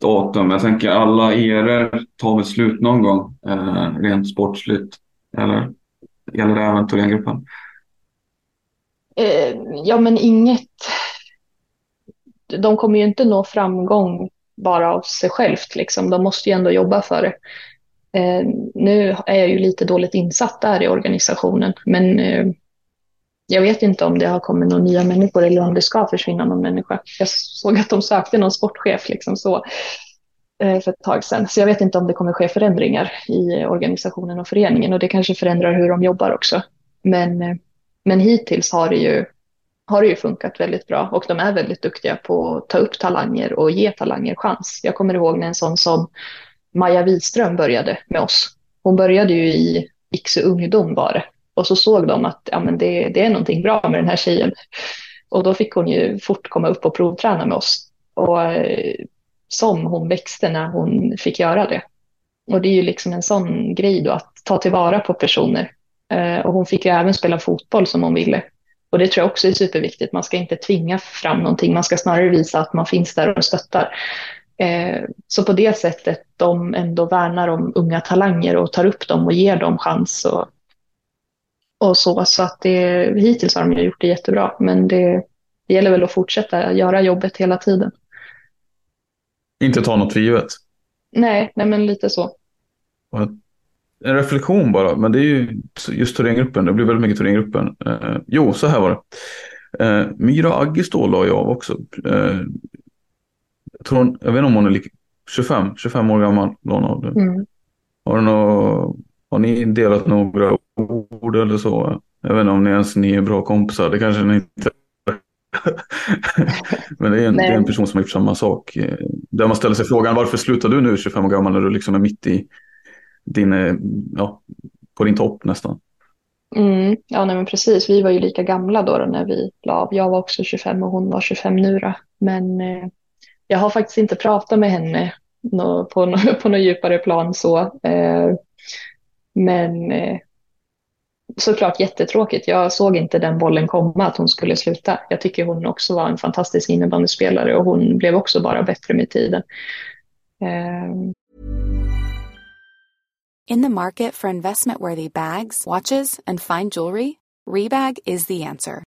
datum. Jag tänker alla eror tar väl slut någon gång eh, rent sportsligt. Eller gäller det även Thorengruppen? Eh, ja, men inget. De kommer ju inte nå framgång bara av sig självt. Liksom. De måste ju ändå jobba för det. Eh, nu är jag ju lite dåligt insatt där i organisationen, men eh, jag vet inte om det har kommit några nya människor eller om det ska försvinna någon människa. Jag såg att de sökte någon sportchef liksom så, eh, för ett tag sedan. Så jag vet inte om det kommer ske förändringar i organisationen och föreningen och det kanske förändrar hur de jobbar också. Men, eh, men hittills har det, ju, har det ju funkat väldigt bra och de är väldigt duktiga på att ta upp talanger och ge talanger chans. Jag kommer ihåg när en sån som Maja Wiström började med oss. Hon började ju i Iksu ungdom var det och så såg de att ja, men det, det är någonting bra med den här tjejen. Och då fick hon ju fort komma upp och provträna med oss. Och eh, som hon växte när hon fick göra det. Och det är ju liksom en sån grej då att ta tillvara på personer. Eh, och hon fick ju även spela fotboll som hon ville. Och det tror jag också är superviktigt. Man ska inte tvinga fram någonting. Man ska snarare visa att man finns där och stöttar. Eh, så på det sättet de ändå värnar om unga talanger och tar upp dem och ger dem chans och och så. Så att det, hittills har de gjort det jättebra. Men det, det gäller väl att fortsätta göra jobbet hela tiden. Inte ta något för givet? Nej, nej men lite så. En reflektion bara, men det är ju just Thorengruppen. Det blir väldigt mycket Thorengruppen. Eh, jo, så här var det. Eh, Myra Aggestå la jag av också. Eh, jag, tror hon, jag vet inte om hon är lika, 25, 25 år gammal. Mm. Har, du något, har ni delat några ord eller så. Jag vet inte om ni ens ni är bra kompisar. Det kanske ni inte *laughs* Men det är, en, det är, en, person som har gjort samma sak. Där man ställer sig frågan varför slutar du nu 25 år gammal när du liksom är mitt i din, ja, på din topp nästan. Mm, ja, nej, men precis. Vi var ju lika gamla då, då när vi la av. Jag var också 25 och hon var 25 nu. Då. Men eh, jag har faktiskt inte pratat med henne no, på, no, *laughs* på något djupare plan så. Eh, men eh, såklart jättetråkigt. Jag såg inte den bollen komma att hon skulle sluta. Jag tycker hon också var en fantastisk innebandyspelare och hon blev också bara bättre med tiden. Eh, In the market for investment worthy bags, watches, and fine jewelry, Rebag is the answer.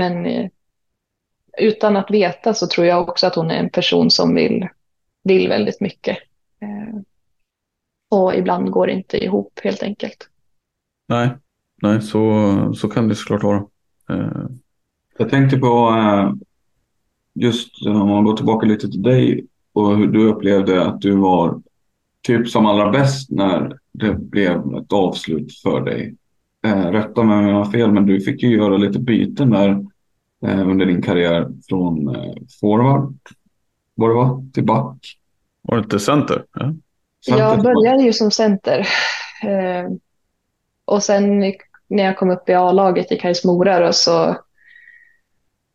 Men eh, utan att veta så tror jag också att hon är en person som vill, vill väldigt mycket. Eh, och ibland går det inte ihop helt enkelt. Nej, nej så, så kan det såklart vara. Eh, Jag tänkte på just om man går tillbaka lite till dig och hur du upplevde att du var typ som allra bäst när det blev ett avslut för dig. Rätta mig om jag har fel, men du fick ju göra lite byten där under din karriär från eh, forward, vad det var, till back. var det inte center? Ja. Center Jag började ju som center. Eh, och sen när jag kom upp i A-laget i Kais Mora så,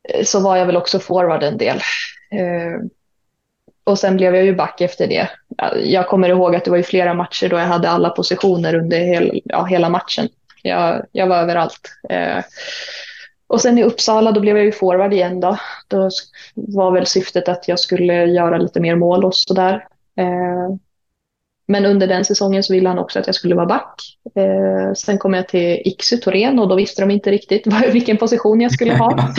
eh, så var jag väl också forward en del. Eh, och sen blev jag ju back efter det. Jag kommer ihåg att det var ju flera matcher då jag hade alla positioner under hel, ja, hela matchen. Jag, jag var överallt. Och sen i Uppsala då blev jag ju forward igen då. Då var väl syftet att jag skulle göra lite mer mål och sådär. Eh, men under den säsongen så ville han också att jag skulle vara back. Eh, sen kom jag till Iksu Torén och då visste de inte riktigt *laughs* vad, vilken position jag skulle ha.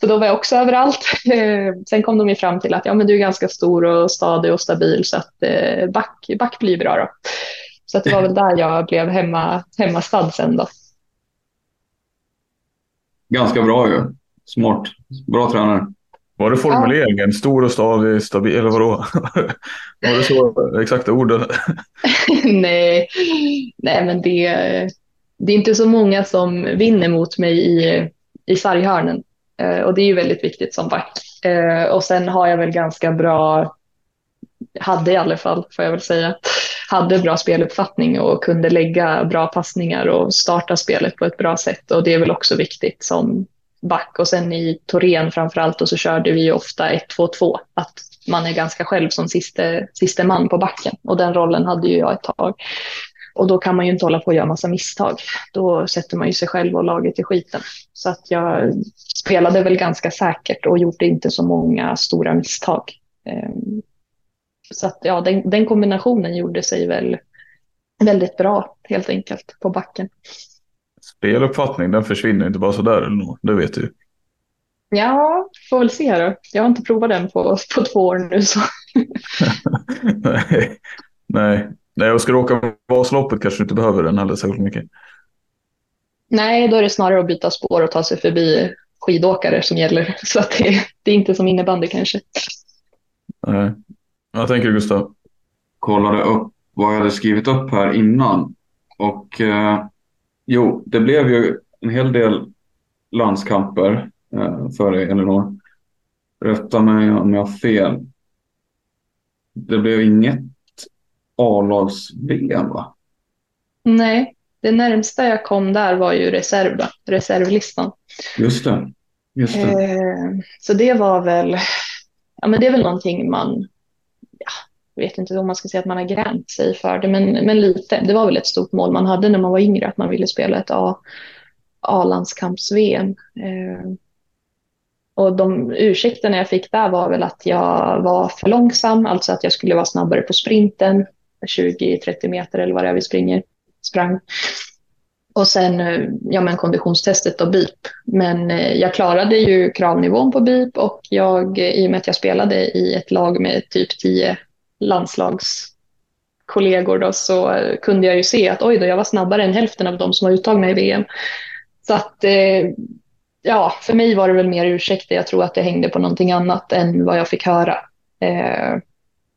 Så då var jag också överallt. Eh, sen kom de ju fram till att ja, men du är ganska stor och stadig och stabil så att eh, back, back blir bra då. Så att det var väl där jag blev hemma, hemmastad sen då. Ganska bra ju. Smart. Bra tränare. Var det formuleringen? Stor och stadig, stabil, eller vadå? *laughs* var det så exakta orden? *laughs* nej, nej, men det, det är inte så många som vinner mot mig i, i sarghörnen. Eh, och det är ju väldigt viktigt som back. Eh, och sen har jag väl ganska bra, hade i alla fall får jag väl säga, hade bra speluppfattning och kunde lägga bra passningar och starta spelet på ett bra sätt. Och det är väl också viktigt som back. Och sen i Torén framförallt och så körde vi ju ofta 1-2-2. Att man är ganska själv som siste, siste man på backen. Och den rollen hade ju jag ett tag. Och då kan man ju inte hålla på och göra massa misstag. Då sätter man ju sig själv och laget i skiten. Så att jag spelade väl ganska säkert och gjorde inte så många stora misstag. Ehm, så att ja, den, den kombinationen gjorde sig väl väldigt bra helt enkelt på backen. Speluppfattning, den försvinner inte bara sådär. eller något, Det vet du. Ja, får väl se då. Jag har inte provat den på, på två år nu så. nej, *laughs* nej. Nej, och ska du åka Vasaloppet kanske du inte behöver den heller särskilt mycket. Nej, då är det snarare att byta spår och ta sig förbi skidåkare som gäller. *laughs* Så att det, det är inte som innebandy kanske. Nej. Vad tänker du Gustav? kollade upp vad jag hade skrivit upp här innan. Och eh, jo, det blev ju en hel del landskamper eh, för dig, Elinor. Rätta mig om jag har fel. Det blev inget A-lags-VM va? Nej, det närmsta jag kom där var ju reserv då, reservlistan. Just det. Just det. Eh, så det var väl, ja men det är väl någonting man, ja, jag vet inte om man ska säga att man har grämt sig för det, men, men lite. Det var väl ett stort mål man hade när man var yngre, att man ville spela ett A, A-landskamps-VM. Eh, och de ursäkterna jag fick där var väl att jag var för långsam, alltså att jag skulle vara snabbare på sprinten, 20-30 meter eller vad det är vi springer, sprang. Och sen eh, ja, men konditionstestet och BIP. Men eh, jag klarade ju kravnivån på BIP och jag, eh, i och med att jag spelade i ett lag med typ 10 landslagskollegor då, så eh, kunde jag ju se att oj då, jag var snabbare än hälften av de som var uttagna i VM. Så att ja, för mig var det väl mer ursäkter. Jag tror att det hängde på någonting annat än vad jag fick höra.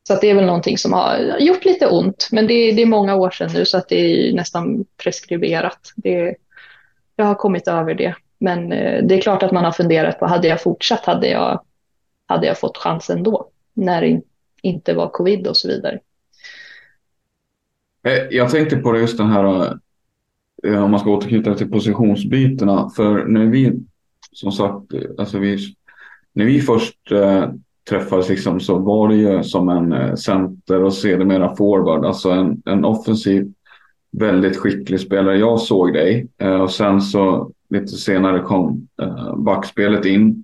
Så att det är väl någonting som har gjort lite ont, men det, det är många år sedan nu så att det är nästan preskriberat. Det, jag har kommit över det, men eh, det är klart att man har funderat på, hade jag fortsatt? Hade jag, hade jag fått chansen då, när det inte var covid och så vidare. Eh, jag tänkte på det just den här, eh, om man ska återknyta till positionsbytena, för när vi, som sagt, alltså vi, när vi först träffades liksom så var det ju som en eh, center och sedermera forward. Alltså en, en offensiv väldigt skicklig spelare. Jag såg dig eh, och sen så lite senare kom eh, backspelet in.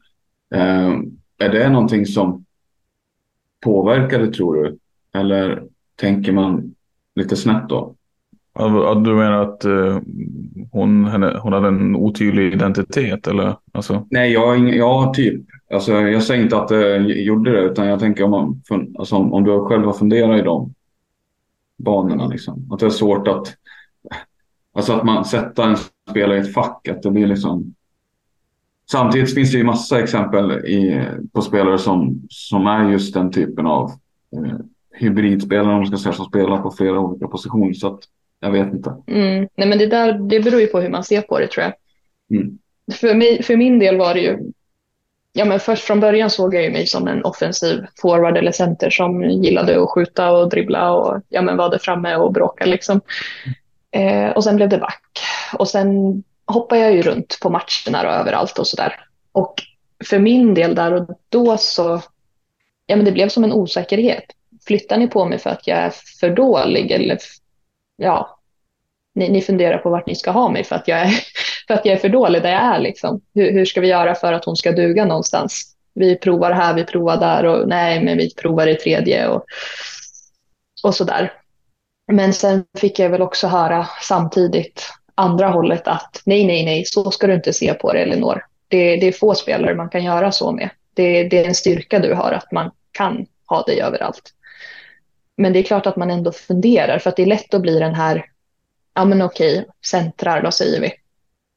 Är det någonting som påverkade tror du? Eller tänker man lite snett då? Du menar att hon, henne, hon hade en otydlig identitet? Eller? Alltså... Nej, jag, ja, typ. Alltså, jag säger inte att det gjorde det, utan jag tänker om, man, alltså, om, du själv har funderat i de banorna. Liksom. Att det är svårt att, alltså att man sätter en spelare i ett fack. Att det blir liksom... Samtidigt finns det ju massa exempel i, på spelare som, som är just den typen av eh, hybridspelare, om man ska säga, som spelar på flera olika positioner. Så att, jag vet inte. Mm. Nej, men det, där, det beror ju på hur man ser på det tror jag. Mm. För, mig, för min del var det ju ja, men först från början såg jag mig som en offensiv forward eller center som gillade att skjuta och dribbla och ja, men var där framme och bråka. Liksom. Eh, och sen blev det back. Och sen hoppade jag ju runt på matcherna och överallt och sådär. Och för min del där och då så, ja men det blev som en osäkerhet. Flyttar ni på mig för att jag är för dålig eller ja, ni, ni funderar på vart ni ska ha mig för att jag är, *laughs* för, att jag är för dålig där jag är. Liksom. Hur, hur ska vi göra för att hon ska duga någonstans? Vi provar här, vi provar där och nej, men vi provar i tredje och, och så där. Men sen fick jag väl också höra samtidigt andra hållet att nej, nej, nej, så ska du inte se på det, Elinor. Det, det är få spelare man kan göra så med. Det, det är en styrka du har, att man kan ha dig överallt. Men det är klart att man ändå funderar, för att det är lätt att bli den här ja men okej, centrar då säger vi.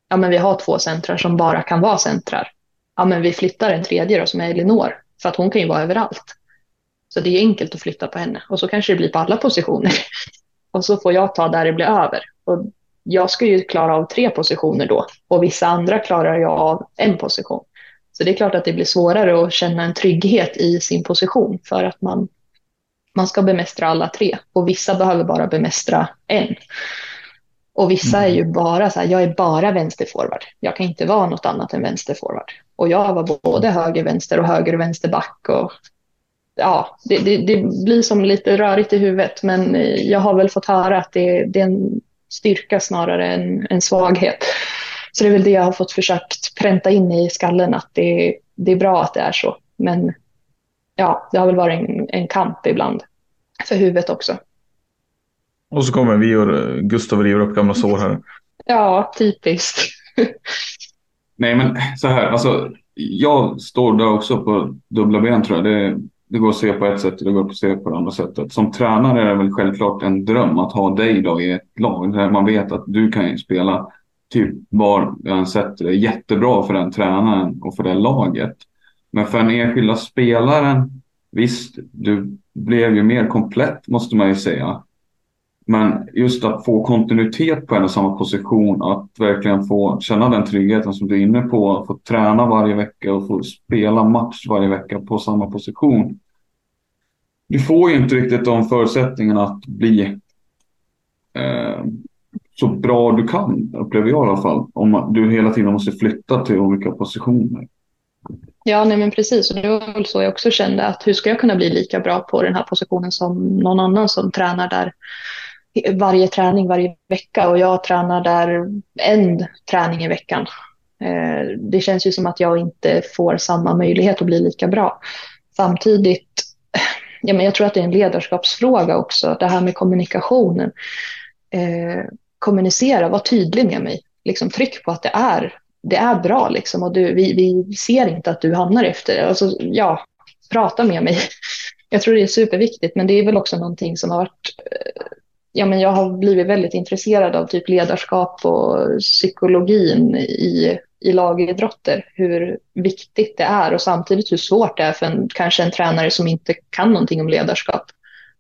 Ja men vi har två centrar som bara kan vara centrar. Ja men vi flyttar en tredje då som är Elinor, för att hon kan ju vara överallt. Så det är enkelt att flytta på henne och så kanske det blir på alla positioner. *laughs* Och så får jag ta där det blir över. Och jag ska ju klara av tre positioner då och vissa andra klarar jag av en position. Så det är klart att det blir svårare att känna en trygghet i sin position för att man, man ska bemästra alla tre och vissa behöver bara bemästra en. Och vissa är ju bara så här, jag är bara vänsterforward. Jag kan inte vara något annat än vänsterforward. Och jag var både höger, vänster och höger och ja, det, det, det, blir som lite rörigt i huvudet, men jag har väl fått höra att det, det är en styrka snarare än en svaghet. Så det är väl det jag har fått försökt pränta in i skallen, att det, det är bra att det är så. Men ja, det har väl varit en, en kamp ibland för huvudet också. Och så kommer vi och Gustav och river upp gamla sår här. Ja, typiskt. Nej, men så här, alltså jag står där också på dubbla ben tror jag. Det, det går att se på ett sätt och det går att se på det andra sättet. Som tränare är det väl självklart en dröm att ha dig då i ett lag där man vet att du kan spela typ var jag än sätter det jättebra för den tränaren och för det laget. Men för den enskilda spelaren, visst, du blev ju mer komplett måste man ju säga. Men just att få kontinuitet på en och samma position, att verkligen få känna den tryggheten som du är inne på, att få träna varje vecka och få spela match varje vecka på samma position. Du får ju inte riktigt de förutsättningarna att bli eh, så bra du kan, upplever jag i alla fall. Om du hela tiden måste flytta till olika positioner. Ja, nej men precis. Och det var väl så jag också kände att hur ska jag kunna bli lika bra på den här positionen som någon annan som tränar där varje träning varje vecka och jag tränar där en träning i veckan. Eh, det känns ju som att jag inte får samma möjlighet att bli lika bra. Samtidigt, *clears throat* ja, men jag tror att det är en ledarskapsfråga också, det här med kommunikationen. Eh, kommunicera, var tydlig med mig. Liksom, tryck på att det är, det är bra liksom, och du, vi, vi ser inte att du hamnar efter. Alltså, ja, prata med mig. *laughs* Jag tror det är superviktigt, men det är väl också någonting som har varit eh, ja, men jag har blivit väldigt intresserad av typ ledarskap och psykologin i, i lagidrotter. Hur viktigt det är och samtidigt hur svårt det är för en, kanske en tränare som inte kan någonting om ledarskap.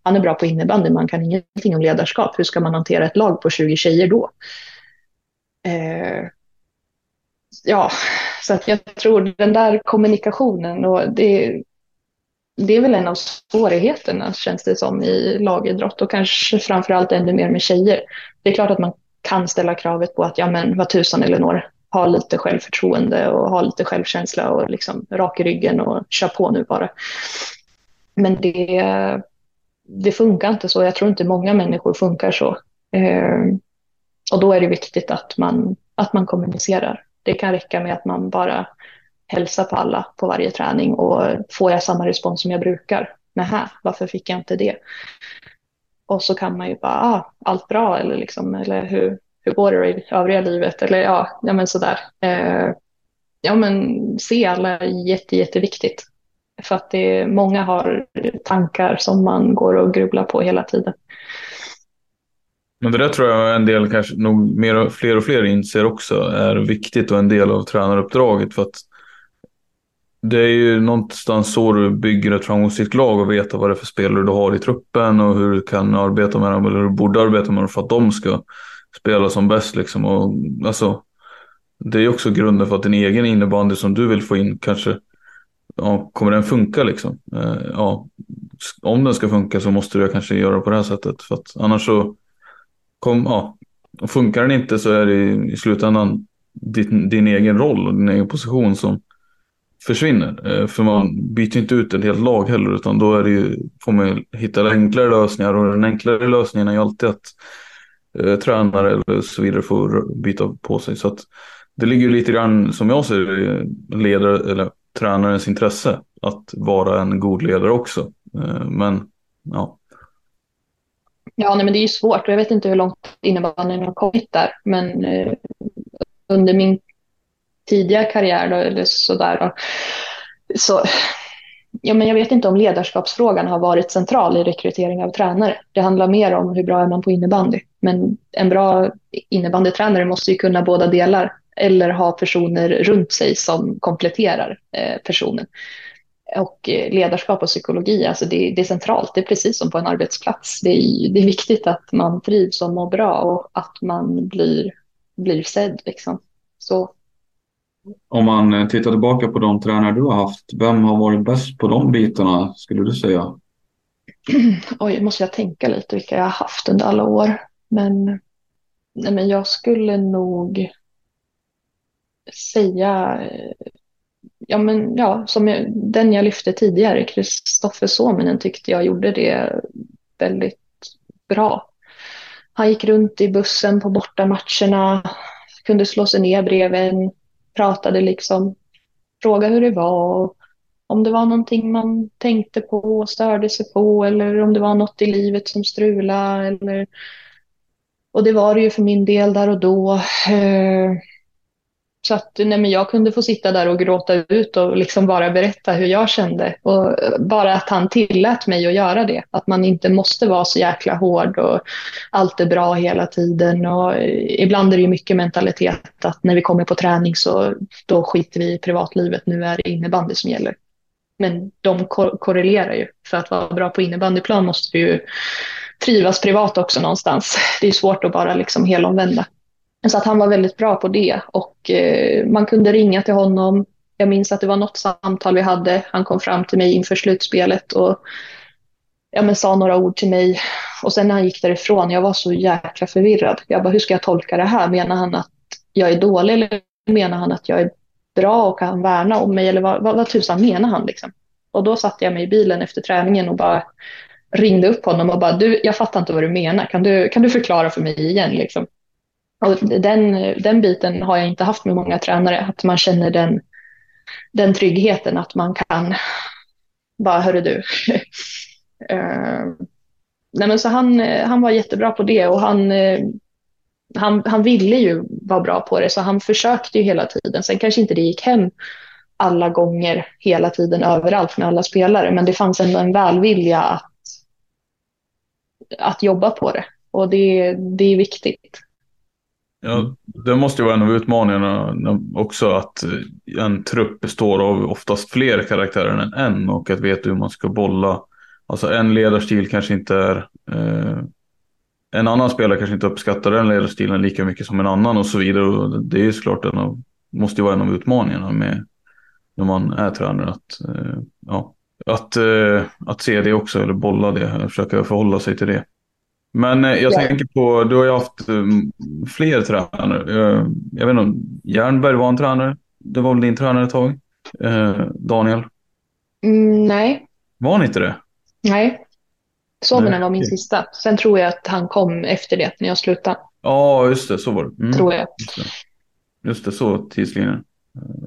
Han är bra på innebandy, man kan ingenting om ledarskap. Hur ska man hantera ett lag på 20 tjejer då? Eh, ja, så att jag tror den där kommunikationen och det, det är väl en av svårigheterna känns det som i lagidrott och kanske framförallt ännu mer med tjejer. Det är klart att man kan ställa kravet på att ja men vad tusan Elinor, ha lite självförtroende och ha lite självkänsla och liksom rak i ryggen och kör på nu bara. Men det, det funkar inte så. Jag tror inte många människor funkar så. Ehm, och då är det viktigt att man, att man kommunicerar. Det kan räcka med att man bara hälsa på alla på varje träning och får jag samma respons som jag brukar? Nähä, varför fick jag inte det? Och så kan man ju bara, ah, allt bra eller liksom, eller hur, hur går det i övriga livet? Eller ja, ja men sådär. Eh, ja men se alla är jätte, jätteviktigt. För att det, många har tankar som man går och grubblar på hela tiden. Men det där tror jag en del, kanske nog mer, fler och fler inser också är viktigt och en del av tränaruppdraget. För att det är ju någonstans så du bygger ett framgångsrikt lag och veta vad det är för spelare du har i truppen och hur du kan arbeta med dem eller hur du borde arbeta med dem för att de ska spela som bäst. Liksom. Och, alltså, det är också grunden för att din egen innebandy som du vill få in kanske ja, kommer den funka liksom? Eh, ja, om den ska funka så måste du kanske göra på det här sättet för att annars så kom, ja, funkar den inte så är det i, i slutändan din, din egen roll och din egen position som försvinner. Eh, för man byter inte ut ett helt lag heller utan då är det ju, får man hitta enklare lösningar och den enklare lösningen är ju alltid att eh, tränare eller så vidare får byta på sig. Så att det ligger ju lite grann som jag ser det, ledare eller tränarens intresse att vara en god ledare också. Eh, men ja. Ja, nej, men det är ju svårt och jag vet inte hur långt innebandyn har kommit där. Men eh, under min tidiga karriär då, eller sådär. Då. Så, ja, men jag vet inte om ledarskapsfrågan har varit central i rekrytering av tränare. Det handlar mer om hur bra är man på innebandy. Men en bra innebandytränare måste ju kunna båda delar eller ha personer runt sig som kompletterar eh, personen. Och eh, ledarskap och psykologi, alltså det, det, är centralt. Det är precis som på en arbetsplats. Det är, det är viktigt att man trivs och mår bra och att man blir, blir sedd. Liksom. Så om man eh, tittar tillbaka på de tränare du har haft, vem har varit bäst på de bitarna skulle du säga? *clears throat* Oj, måste jag tänka lite vilka jag har haft under alla år. Men, nej, men jag skulle nog säga, eh, ja men ja, som jag, den jag lyfte tidigare, Kristoffer Suominen tyckte jag gjorde det väldigt bra. Han gick runt i bussen på bortamatcherna, kunde slå sig ner bredvid en pratade liksom, frågade hur det var, och om det var någonting man tänkte på och störde sig på eller om det var något i livet som strulade. Eller... Och det var det ju för min del där och då. Eh, så att nej, men jag kunde få sitta där och gråta ut och liksom bara berätta hur jag kände. Och bara att han tillät mig att göra det. Att man inte måste vara så jäkla hård och allt är bra hela tiden. Och ibland är det mycket mentalitet att när vi kommer på träning så då skiter vi i privatlivet. Nu är det innebandy som gäller. Men de kor korrelerar ju. För att vara bra på innebandyplan måste du ju trivas privat också någonstans. Det är svårt att bara liksom helomvända. Så att han var väldigt bra på det och eh, man kunde ringa till honom. Jag minns att det var något samtal vi hade. Han kom fram till mig inför slutspelet och ja, men sa några ord till mig. Och sen när han gick därifrån, jag var så jäkla förvirrad. Jag bara, hur ska jag tolka det här? Menar han att jag är dålig eller menar han att jag är bra och kan värna om mig? Eller vad, vad, vad tusan menar han liksom? Och då satte jag mig i bilen efter träningen och bara, ringde upp honom och bara, du, jag fattar inte vad du menar, kan du, kan du förklara för mig igen? Liksom. Och den, den biten har jag inte haft med många tränare, att man känner den, den tryggheten att man kan bara, hörru du. uh, *laughs* nej men så han, han var jättebra på det och han, eh, han, han ville ju vara bra på det så han försökte ju hela tiden. Sen kanske inte det gick hem alla gånger, hela tiden, överallt med alla spelare, men det fanns ändå en välvilja att, att jobba på det och det, det är viktigt. Ja, det måste ju vara en av utmaningarna också att en trupp består av oftast fler karaktärer än en och att veta hur man ska bolla. Alltså en ledarstil kanske inte är eh, en annan spelare kanske inte uppskattar den ledarstilen lika mycket som en annan och så vidare. Och det är ju såklart en av, måste ju vara en av utmaningarna med när man är tränare. Att, eh, ja, att, eh, att se det också, eller bolla det, försöka förhålla sig till det. Men eh, jag ja. tänker på, du har ju haft fler tränare. Jag vet inte, Jernberg var en tränare. Det var väl din tränare ett tag? Daniel? Mm, nej. Var han inte det? Nej. Suominen var min sista. Sen tror jag att han kom efter det, när jag slutade. Ja, just det. Så var det. Mm. Tror jag. Just det, just det så tidslinjen.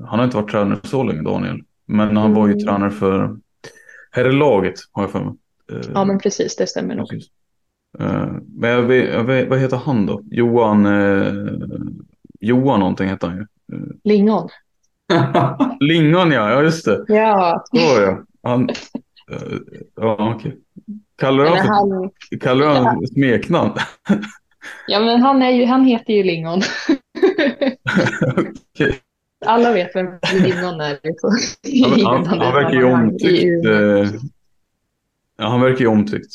Han har inte varit tränare så länge, Daniel. Men han var ju mm. tränare för herrlaget, har jag för mig. Ja, men precis. Det stämmer nog. Eh, men jag vet, jag vet, vad heter han då? Johan... Eh, Johan någonting heter han ju. Eh. Lingon. *laughs* Lingon ja, ja just det. Ja. Så ja. Han, ja, okej. Kallar honom för, kallar du honom smeknamn? *laughs* ja, men han, är ju, han heter ju Lingon. *laughs* okay. Alla vet vem Lingon är. han, han, han, verkar ju omtyckt. Eh, ja, han verkar ju omtyckt.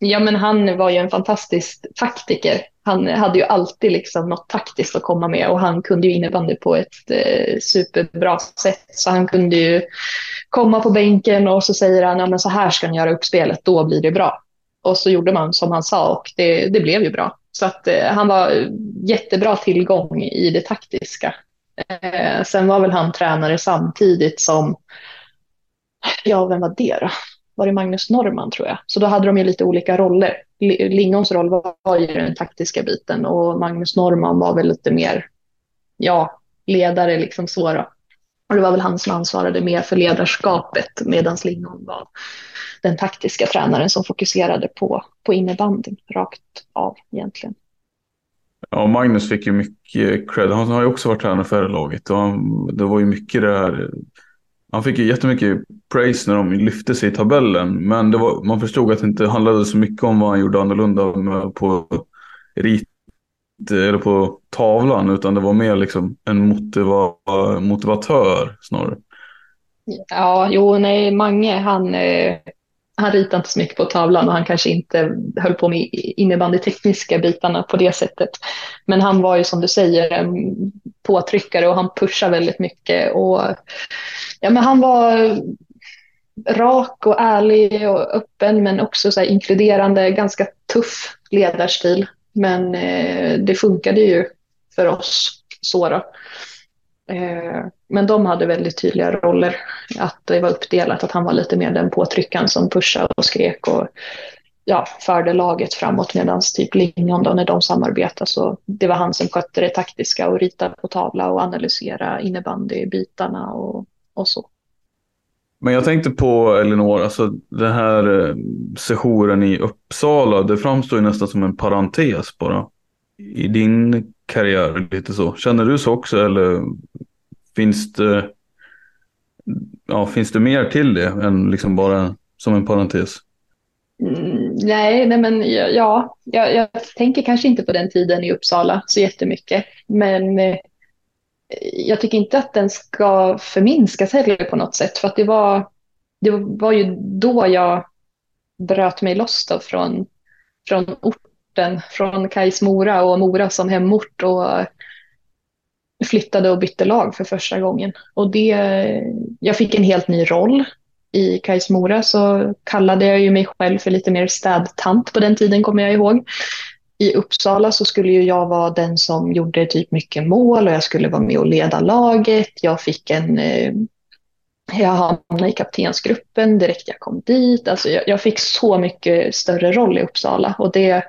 Ja, men han var ju en fantastisk taktiker. Han hade ju alltid liksom något taktiskt att komma med och han kunde ju innebandy på ett eh, superbra sätt. Så han kunde ju komma på bänken och så säger han, ja men så här ska ni göra uppspelet, då blir det bra. Och så gjorde man som han sa och det, det blev ju bra. Så att eh, han var jättebra tillgång i det taktiska. Eh, sen var väl han tränare samtidigt som, ja vem var det då? Var det Magnus Norman tror jag? Så då hade de ju lite olika roller. Lingons roll var, var ju den taktiska biten och Magnus Norman var väl lite mer, ja, ledare liksom så då. Och det var väl han som ansvarade mer för ledarskapet medan Lingon var den taktiska tränaren som fokuserade på, på innebandyn rakt av egentligen. Ja, Magnus fick ju mycket cred. Han har ju också varit tränare för laget och han, det var ju mycket det här. Han fick ju jättemycket praise när de lyfte sig i tabellen, men det var, man förstod att det inte handlade så mycket om vad han gjorde annorlunda på rit eller på tavlan utan det var mer liksom en motiva motivatör snarare. Ja, jo, nej, Mange han, eh, han ritade inte så mycket på tavlan och han kanske inte höll på med innebandytekniska bitarna på det sättet. Men han var ju som du säger en påtryckare och han pushade väldigt mycket. Och, ja, men han var rak och ärlig och öppen men också så inkluderande, ganska tuff ledarstil. Men eh, det funkade ju för oss så då. Eh, men de hade väldigt tydliga roller. Att det var uppdelat, att han var lite mer den påtryckaren som pushade och skrek och ja, förde laget framåt medan typ Lingon då när de samarbetade så det var han som skötte det taktiska och ritade på tavla och analysera innebandybitarna och, och så. Men jag tänkte på Elinor, alltså den här eh, sessionen i Uppsala, det framstår ju nästan som en parentes bara. I din karriär lite så. Känner du så också eller finns det, ja, finns det mer till det än liksom bara som en parentes? Mm, nej, nej, men ja, jag, jag tänker kanske inte på den tiden i Uppsala så jättemycket. Men eh, jag tycker inte att den ska förminskas heller på något sätt. För att det var, det var ju då jag bröt mig loss då från, från orten, från Kais Mora och Mora som hemort och flyttade och bytte lag för första gången. Och det, jag fick en helt ny roll i Kais Mora så kallade jag ju mig själv för lite mer städtant på den tiden kommer jag ihåg i Uppsala så skulle ju jag vara den som gjorde typ mycket mål och jag skulle vara med och leda laget. Jag fick en, eh, Jag hamnade i kaptensgruppen direkt jag kom dit. Alltså jag, jag fick så mycket större roll i Uppsala och det,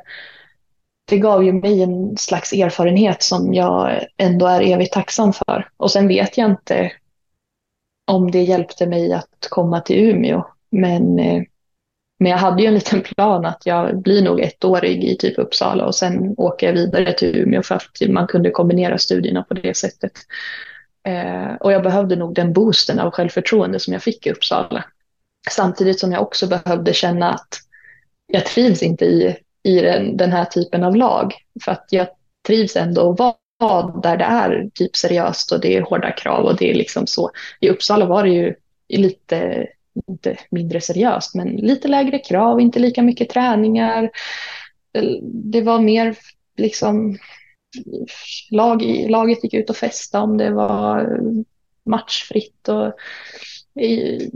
det gav ju mig en slags erfarenhet som jag ändå är evigt tacksam för. Och sen vet jag inte om det hjälpte mig att komma till Umeå. Men, eh, men jag hade ju en liten plan att jag blir nog ettårig i typ Uppsala och sen åker jag vidare till Umeå för att man kunde kombinera studierna på det sättet. Eh, och jag behövde nog den boosten av självförtroende som jag fick i Uppsala. Samtidigt som jag också behövde känna att jag trivs inte i, i den, den här typen av lag. För att jag trivs ändå att vara där det är typ seriöst och det är hårda krav och det är liksom så. I Uppsala var det ju lite, inte mindre seriöst, men lite lägre krav, inte lika mycket träningar. Det var mer liksom lag, laget gick ut och festade om det var matchfritt. Och i,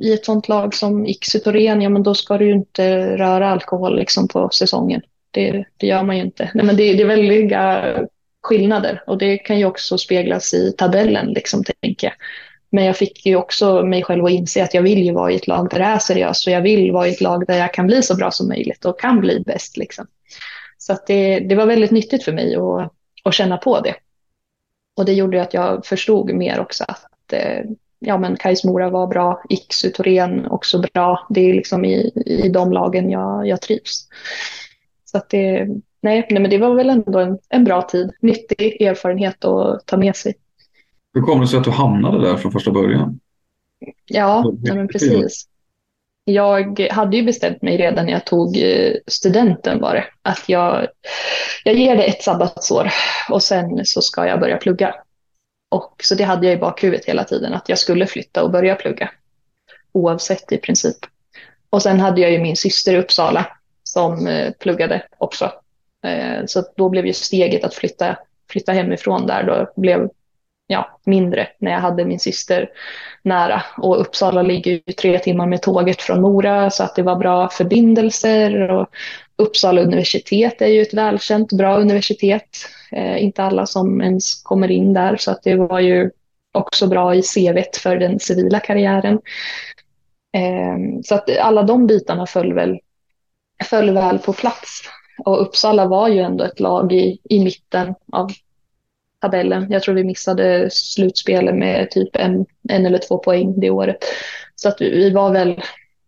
i ett sånt lag som Iksutorén, ja men då ska du ju inte röra alkohol liksom på säsongen. Det, det gör man ju inte. Nej, men det, det är väldiga skillnader och det kan ju också speglas i tabellen, liksom, tänker jag. Men jag fick ju också mig själv att inse att jag vill ju vara i ett lag där det är seriöst och jag vill vara i ett lag där jag kan bli så bra som möjligt och kan bli bäst. Liksom. Så att det, det var väldigt nyttigt för mig att, att känna på det. Och det gjorde att jag förstod mer också att eh, ja, men Kais Mora var bra, Iksu Torén också bra. Det är liksom i, i de lagen jag, jag trivs. Så att det, nej, nej, men det var väl ändå en, en bra tid. Nyttig erfarenhet att ta med sig. Hur kom det sig att du hamnade där från första början? Ja, nej, men precis. Jag hade ju bestämt mig redan när jag tog eh, studenten var det, att jag, jag ger det ett sabbatsår och sen så ska jag börja plugga. Och, så det hade jag i bakhuvudet hela tiden, att jag skulle flytta och börja plugga. Oavsett i princip. Och sen hade jag ju min syster i Uppsala som eh, pluggade också. Eh, så då blev ju steget att flytta, flytta hemifrån där då blev ja, mindre när jag hade min syster nära. Och Uppsala ligger ju tre timmar med tåget från Mora så att det var bra förbindelser. Och Uppsala universitet är ju ett välkänt bra universitet. Eh, inte alla som ens kommer in där så att det var ju också bra i CV för den civila karriären. Eh, så att alla de bitarna föll väl, föll väl på plats. Och Uppsala var ju ändå ett lag i, i mitten av tabellen. Jag tror vi missade slutspelet med typ en, en eller två poäng det året. Så att vi var väl,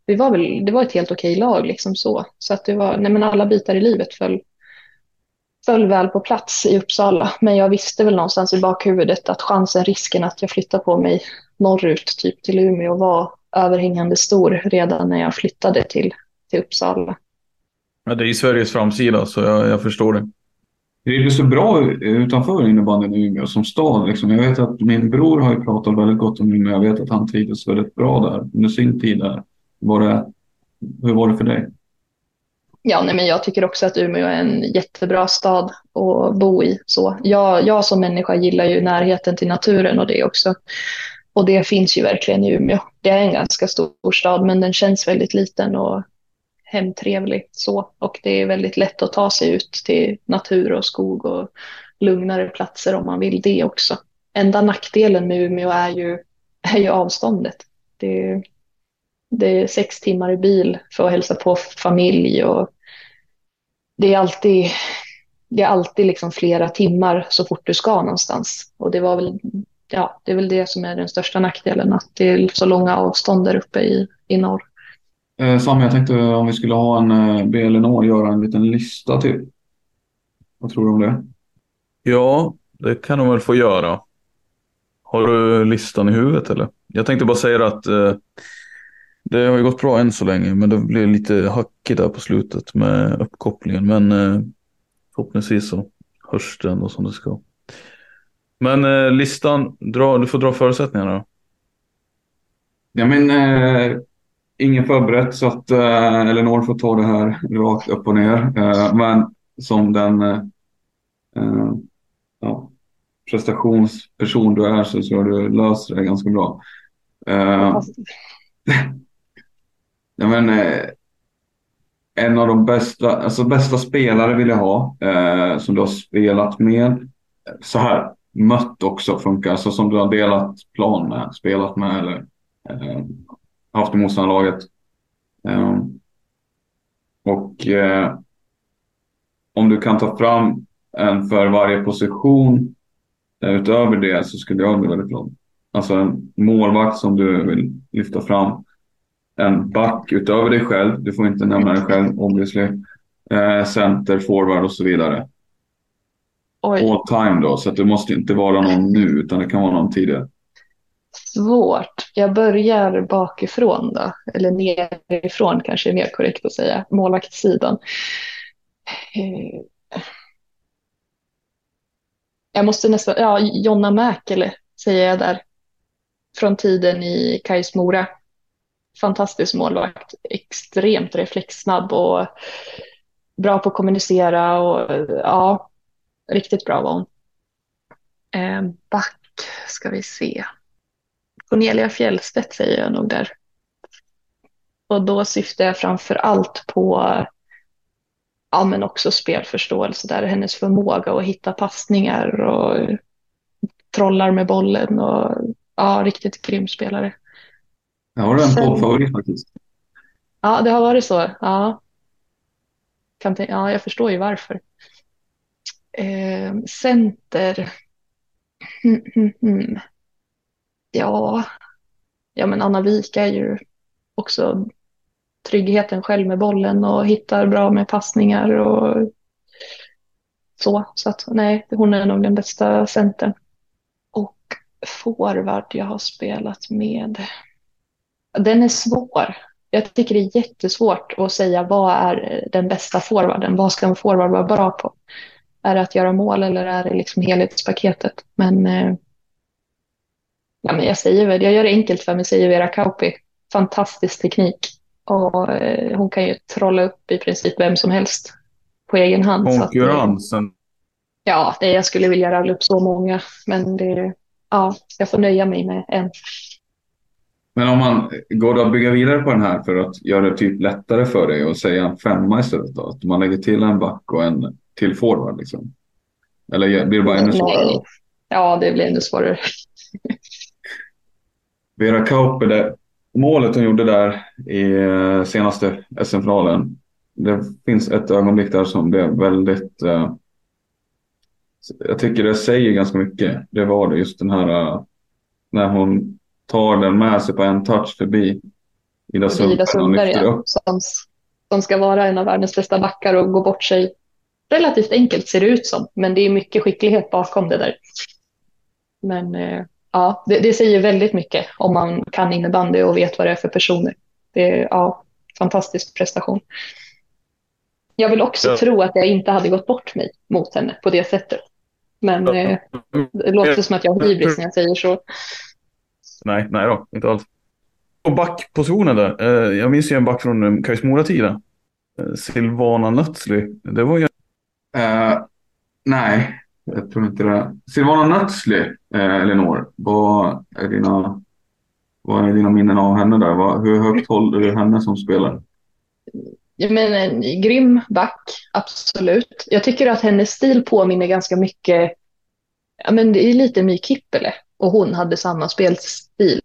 vi var väl, det var ett helt okej lag liksom så. Så att det var, nej men alla bitar i livet föll, föll väl på plats i Uppsala. Men jag visste väl någonstans i bakhuvudet att chansen, risken att jag flyttar på mig norrut, typ till Umeå, var överhängande stor redan när jag flyttade till, till Uppsala. Ja, det är ju Sveriges framsida så jag, jag förstår det. Det är så bra utanför innebandyn i Umeå som stad. Liksom. Jag vet att min bror har ju pratat väldigt gott om Umeå. Jag vet att han trivdes väldigt bra där under sin tid där. Var det, hur var det för dig? Ja, nej, men jag tycker också att Umeå är en jättebra stad att bo i. Så jag, jag som människa gillar ju närheten till naturen och det också. Och det finns ju verkligen i Umeå. Det är en ganska stor stad, men den känns väldigt liten och hemtrevligt så. Och det är väldigt lätt att ta sig ut till natur och skog och lugnare platser om man vill det också. Enda nackdelen med Umeå är ju, är ju avståndet. Det, det är sex timmar i bil för att hälsa på familj och det är alltid, det är alltid liksom flera timmar så fort du ska någonstans. Och det var väl, ja, det är väl det som är den största nackdelen, att det är så långa avstånd där uppe i, i norr. Eh, Sam, jag tänkte om vi skulle ha en eh, be Elinor göra en liten lista till. Vad tror du om det? Ja, det kan hon väl få göra. Har du listan i huvudet eller? Jag tänkte bara säga att eh, det har ju gått bra än så länge, men det blev lite hackigt där på slutet med uppkopplingen. Men eh, förhoppningsvis så hörs det ändå som det ska. Men eh, listan, dra, du får dra förutsättningarna då. Ja, men eh, ingen förberett så att eh, Eleanor får ta det här rakt upp och ner. Eh, men som den eh, eh ja, prestationsperson du är så tror jag du löser det ganska bra. Eh, *laughs* ja, men, eh, en av de bästa, alltså bästa spelare vill jag ha eh, som du har spelat med. Eh, så här, mött också funkar, alltså som du har delat plan med, spelat med eller eh, haft i motståndarlaget. Eh, och eh, om du kan ta fram en för varje position eh, utöver det så skulle jag bli väldigt glad. Alltså en målvakt som du vill lyfta fram. En back utöver dig själv. Du får inte nämna dig själv obviously. Eh, center, forward och så vidare. Oj. All time då, så att det måste inte vara någon nu utan det kan vara någon tidigare. Svårt. Jag börjar bakifrån då, eller nerifrån kanske är mer korrekt att säga, målvaktssidan. Eh, jag måste nästan, ja, Jonna Mäkelä säger jag där. Från tiden i Kais Mora. Fantastisk målvakt, extremt reflexsnabb och bra på att kommunicera och ja, riktigt bra var hon. Eh, back ska vi se. Cornelia Fjellstedt säger jag nog där. Och då syftar jag framför allt på ja, men också spelförståelse där, hennes förmåga att hitta passningar och trollar med bollen och ja, riktigt grym spelare. Jag har en Sen- poddfavorit faktiskt. Ja, det har varit så. Ja, kan ja jag förstår ju varför. Eh, center. Hmm, hmm, hmm. Ja, ja, men Anna Wika är ju också tryggheten själv med bollen och hittar bra med passningar och så. Så att nej, hon är nog den bästa centern. Och forward jag har spelat med. Den är svår. Jag tycker det är jättesvårt att säga vad är den bästa forwarden? Vad ska en forward vara bra på? Är det att göra mål eller är det liksom helhetspaketet? Men, eh, ja, men jag säger väl, jag gör det enkelt för mig, säger Vera Kauppi. Fantastisk teknik. Och eh, hon kan ju trolla upp i princip vem som helst på egen hand. Så att Konkurrensen. Ja, det, jag skulle vilja rabbla upp så många, men det, ja, jag får nöja mig med en. Men om man går det att bygga vidare på den här för att göra det typ lättare för dig och säga en femma istället då? Att man lägger till en back och en till forward liksom? Eller blir det bara ännu svårare? Nej. Ja, det blir ännu svårare. Vera Kauppi, det målet hon gjorde där i eh, senaste SM-finalen. Det finns ett ögonblick där som blev väldigt... Eh, jag tycker det säger ganska mycket. Det var det just den här eh, när hon tar den med sig på en touch förbi Ida Sundberg ja, som, som ska vara en av världens bästa backar och gå bort sig. Relativt enkelt ser det ut som, men det är mycket skicklighet bakom det där. Men eh, ja, det, det säger väldigt mycket om man kan innebandy och vet vad det är för personer. Det är ja, fantastisk prestation. Jag vill också Ja. tro att jag inte hade gått bort mig mot henne på det sättet. Men eh, det låter som att jag har hybris när jag säger så. Nej, nej då, inte alls. Och backpositionen där. Eh, jag minns ju en back från um, Kais Mora-tiden. Eh, Silvana Nötzli. Det var ju... Eh, nej, jag tror inte det. Silvana Nötzli, eh, Elinor. Vad är, dina, vad är dina minnen av henne där? Vad, hur högt håller du henne som spelare? Jag menar, en grym back, absolut. Jag tycker att hennes stil påminner ganska mycket, ja men det är lite My Kippele och hon hade samma spelstil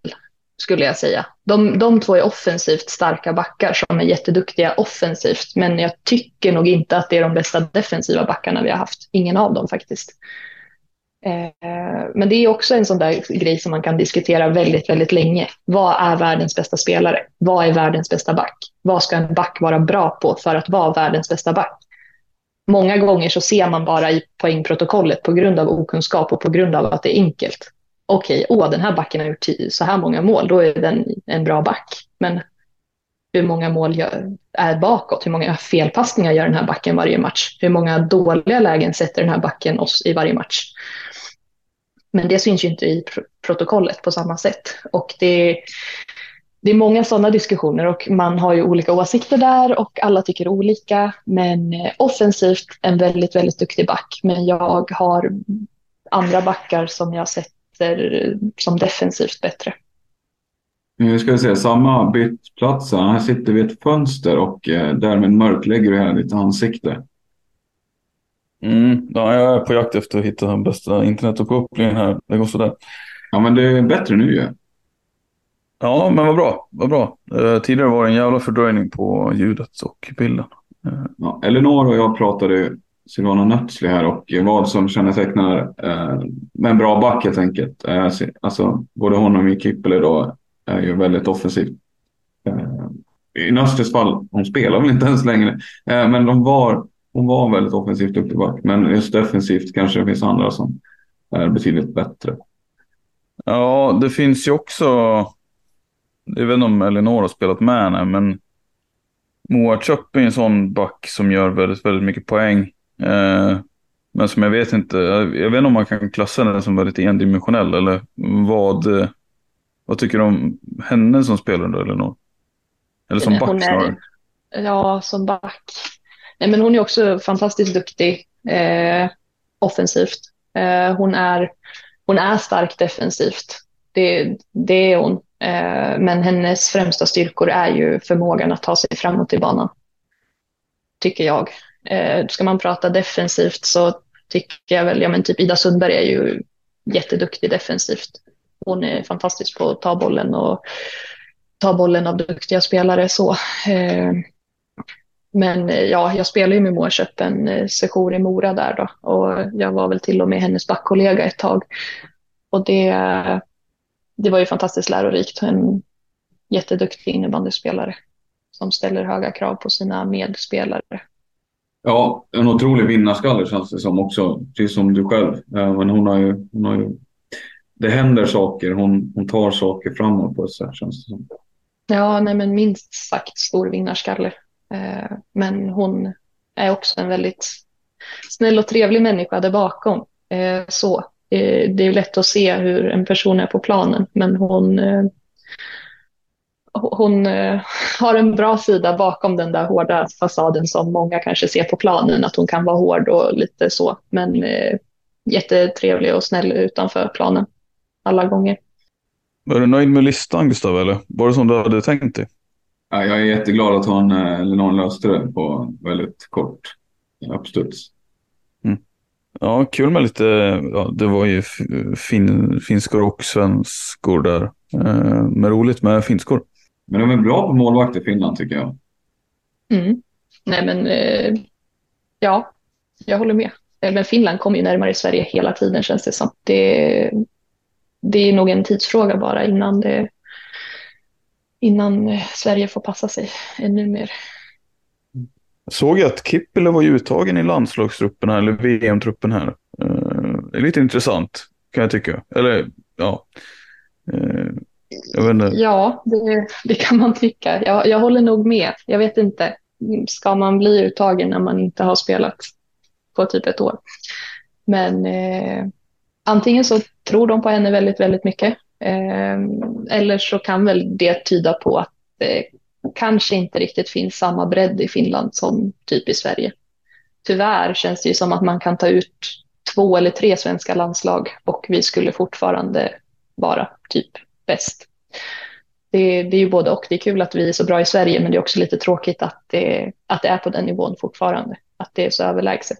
skulle jag säga. De, de två är offensivt starka backar som är jätteduktiga offensivt, men jag tycker nog inte att det är de bästa defensiva backarna vi har haft. Ingen av dem faktiskt. Eh, Men det är också en sån där grej som man kan diskutera väldigt, väldigt länge. Vad är världens bästa spelare? Vad är världens bästa back? Vad ska en back vara bra på för att vara världens bästa back? Många gånger så ser man bara i poängprotokollet på grund av okunskap och på grund av att det är enkelt. Okej, åh, den här backen har gjort så här många mål, då är den en bra back. Men hur många mål gör, är bakåt? Hur många felpassningar gör den här backen varje match? Hur många dåliga lägen sätter den här backen oss i varje match? Men det syns ju inte i protokollet på samma sätt. Och det, det är många sådana diskussioner och man har ju olika åsikter där och alla tycker olika. Men eh, offensivt en väldigt, väldigt duktig back. Men jag har andra backar som jag sett sätter som defensivt bättre. Nu ska vi se, samma bytt plats. här. Här sitter vi i ett fönster och eh, därmed mörklägger du hela ditt ansikte. Mm, ja, jag är på jakt efter att hitta den bästa internetuppkopplingen här. Det går sådär. Ja, men det är bättre nu ju. Ja, men vad bra. Vad bra. Eh, tidigare var det en jävla fördröjning på ljudet och bilden. Eh, Ja, Elinor och jag pratade Silvana Nötsli här och vad som kännetecknar eh, med en bra back helt enkelt. Eh, alltså, både hon och Mikipeli Kippele då är ju väldigt offensivt. Eh, I Nöstes fall, hon spelar väl inte ens längre, eh, men de var, hon var väldigt offensivt duktig back. Men just defensivt kanske det finns andra som är betydligt bättre. Ja, det finns ju också, jag vet inte om Elinor har spelat med henne, men Moa Chöpp är en sån back som gör väldigt, väldigt mycket poäng. Eh, men som jag vet inte, jag vet inte om man kan klassa henne som väldigt endimensionell eller vad, eh, vad tycker du om henne som spelare då, Elinor? Eller som Nej, back snarare? Ja, som back. Nej, men hon är också fantastiskt duktig eh, offensivt. Eh, hon, är, hon är stark defensivt. Det, det är hon. Eh, men hennes främsta styrkor är ju förmågan att ta sig framåt i banan. Tycker jag. Eh, ska man prata defensivt så tycker jag väl, ja men typ Ida Sundberg är ju jätteduktig defensivt. Hon är fantastisk på att ta bollen och ta bollen av duktiga spelare så. Eh, men eh, ja, jag spelar ju med Moa en eh, session i Mora där då och jag var väl till och med hennes backkollega ett tag. Och det, det var ju fantastiskt lärorikt. En jätteduktig innebandyspelare som ställer höga krav på sina medspelare. Ja, en otrolig vinnarskalle känns det som också, precis som du själv. Eh, men hon har ju, hon har ju det händer saker, hon, hon tar saker framåt på ett sätt känns det som. Ja, nej men minst sagt stor vinnarskalle. Eh, men hon är också en väldigt snäll och trevlig människa där bakom. Eh, så det är lätt att se hur en person är på planen, men hon, hon eh, har en bra sida bakom den där hårda fasaden som många kanske ser på planen, att hon kan vara hård och lite så, men eh, jättetrevlig och snäll utanför planen alla gånger. Var du nöjd med listan Gustav eller? Var det som du hade tänkt dig? Ja, jag är jätteglad att hon, eh, eller någon löste det på väldigt kort uppstuds. Ja, kul med lite, ja, det var ju fin, finskor och svenskor där. Men roligt med finskor. Men de är bra på målvakt i Finland tycker jag. Mm. Nej, men eh, ja, jag håller med. Eh, Men Finland kommer ju närmare Sverige hela tiden känns det som. Det, det är nog en tidsfråga bara innan, det, innan eh, Sverige får passa sig ännu mer. Såg jag att Kippele var ju uttagen i landslagstruppen här, eller VM-truppen här. Eh, det är lite intressant, kan jag tycka. Eller, ja. Jag vet inte. Ja, det, det kan man tycka. Jag, jag håller nog med. Jag vet inte. Ska man bli uttagen när man inte har spelat på typ ett år? Men eh, antingen så tror de på henne väldigt, väldigt mycket. Eh, eller så kan väl det tyda på att det kanske inte riktigt finns samma bredd i Finland som typ i Sverige. Tyvärr känns det ju som att man kan ta ut två eller tre svenska landslag och vi skulle fortfarande vara typ bäst. Det, det är ju både och. Det är kul att vi är så bra i Sverige, men det är också lite tråkigt att det, att det är på den nivån fortfarande. Att det är så överlägset.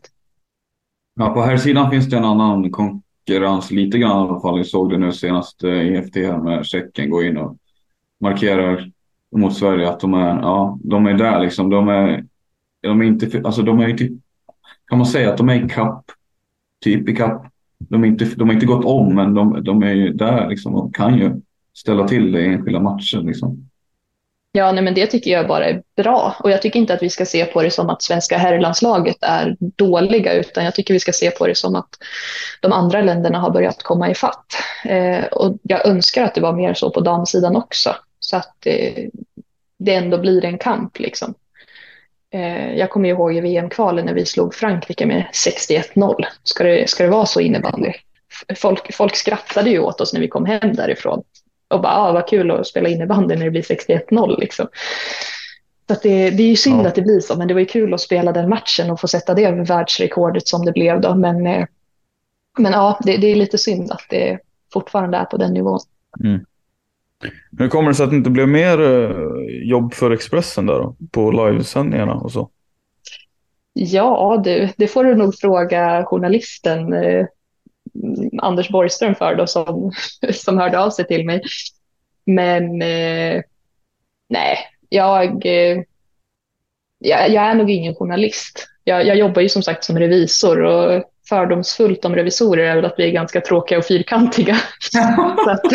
Ja, på här sidan finns det en annan konkurrens lite grann i alla fall. Jag såg det nu senast eh, EFT här med Tjeckien gå in och markerar mot Sverige att de är, ja, de är där liksom. De är, de är inte, alltså de är ju typ, kan man säga att de är i kapp, typ i kapp. De, är inte, de har inte gått om, men de, de är ju där liksom och kan ju ställa till det i enskilda matcher liksom. Ja, nej, men det tycker jag bara är bra. Och jag tycker inte att vi ska se på det som att svenska herrlandslaget är dåliga, utan jag tycker vi ska se på det som att de andra länderna har börjat komma ifatt. Eh, och jag önskar att det var mer så på damsidan också, så att eh, det ändå blir en kamp liksom. Eh, jag kommer ihåg i VM-kvalen när vi slog Frankrike med 61-0. Ska det, ska det vara så innebandy? Folk, folk skrattade ju åt oss när vi kom hem därifrån och bara, ah, vad kul att spela innebandy när det blir 61-0 liksom. Så att det, det är ju synd Ja. att det blir så, men det var ju kul att spela den matchen och få sätta det världsrekordet som det blev då. Men, eh, men ja, det, det är lite synd att det fortfarande är på den nivån. Hur kommer det sig att det inte blev mer eh, jobb för Expressen där då? På livesändningarna och så? Ja, du, det får du nog fråga journalisten eh, Anders Borgström för då, som, *laughs* som hörde av sig till mig. Men eh, nej, jag, eh, jag, jag är nog ingen journalist. Jag, jag jobbar ju som sagt som revisor och fördomsfullt om revisorer är väl att vi är ganska tråkiga och fyrkantiga. *laughs* så, att,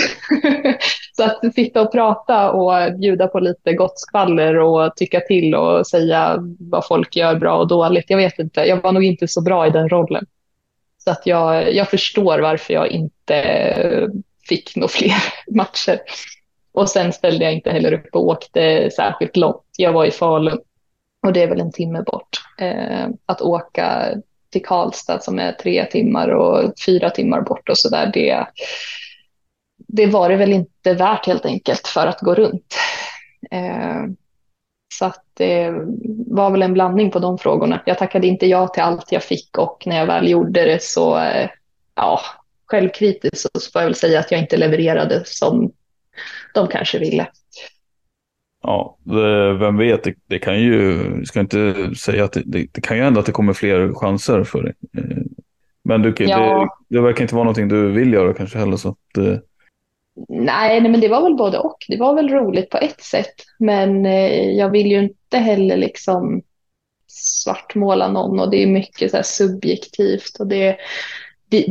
*laughs* så att sitta och prata och bjuda på lite gott skvaller och tycka till och säga vad folk gör bra och dåligt. Jag vet inte, jag var nog inte så bra i den rollen. Så att jag, jag förstår varför jag inte fick några *laughs* fler matcher. Och sen ställde jag inte heller upp och åkte särskilt långt. Jag var i Falun och det är väl en timme bort. Eh, att åka till Karlstad som är tre timmar och fyra timmar bort och sådär, det, det var det väl inte värt helt enkelt för att gå runt. Eh, så att det var väl en blandning på de frågorna. Jag tackade inte ja till allt jag fick och när jag väl gjorde det så, eh, ja, självkritiskt så får jag väl säga att jag inte levererade som de kanske ville. Ja, det, vem vet, det, det, kan ju, ska inte säga att det, det, det, kan ju hända att det kommer fler chanser för dig. Eh, men du, ja. det, verkar inte vara någonting du vill göra kanske heller. Så det nej, nej, men det var väl både och. Det var väl roligt på ett sätt, men eh, jag vill ju inte heller liksom svartmåla någon och det är mycket så subjektivt och det, det,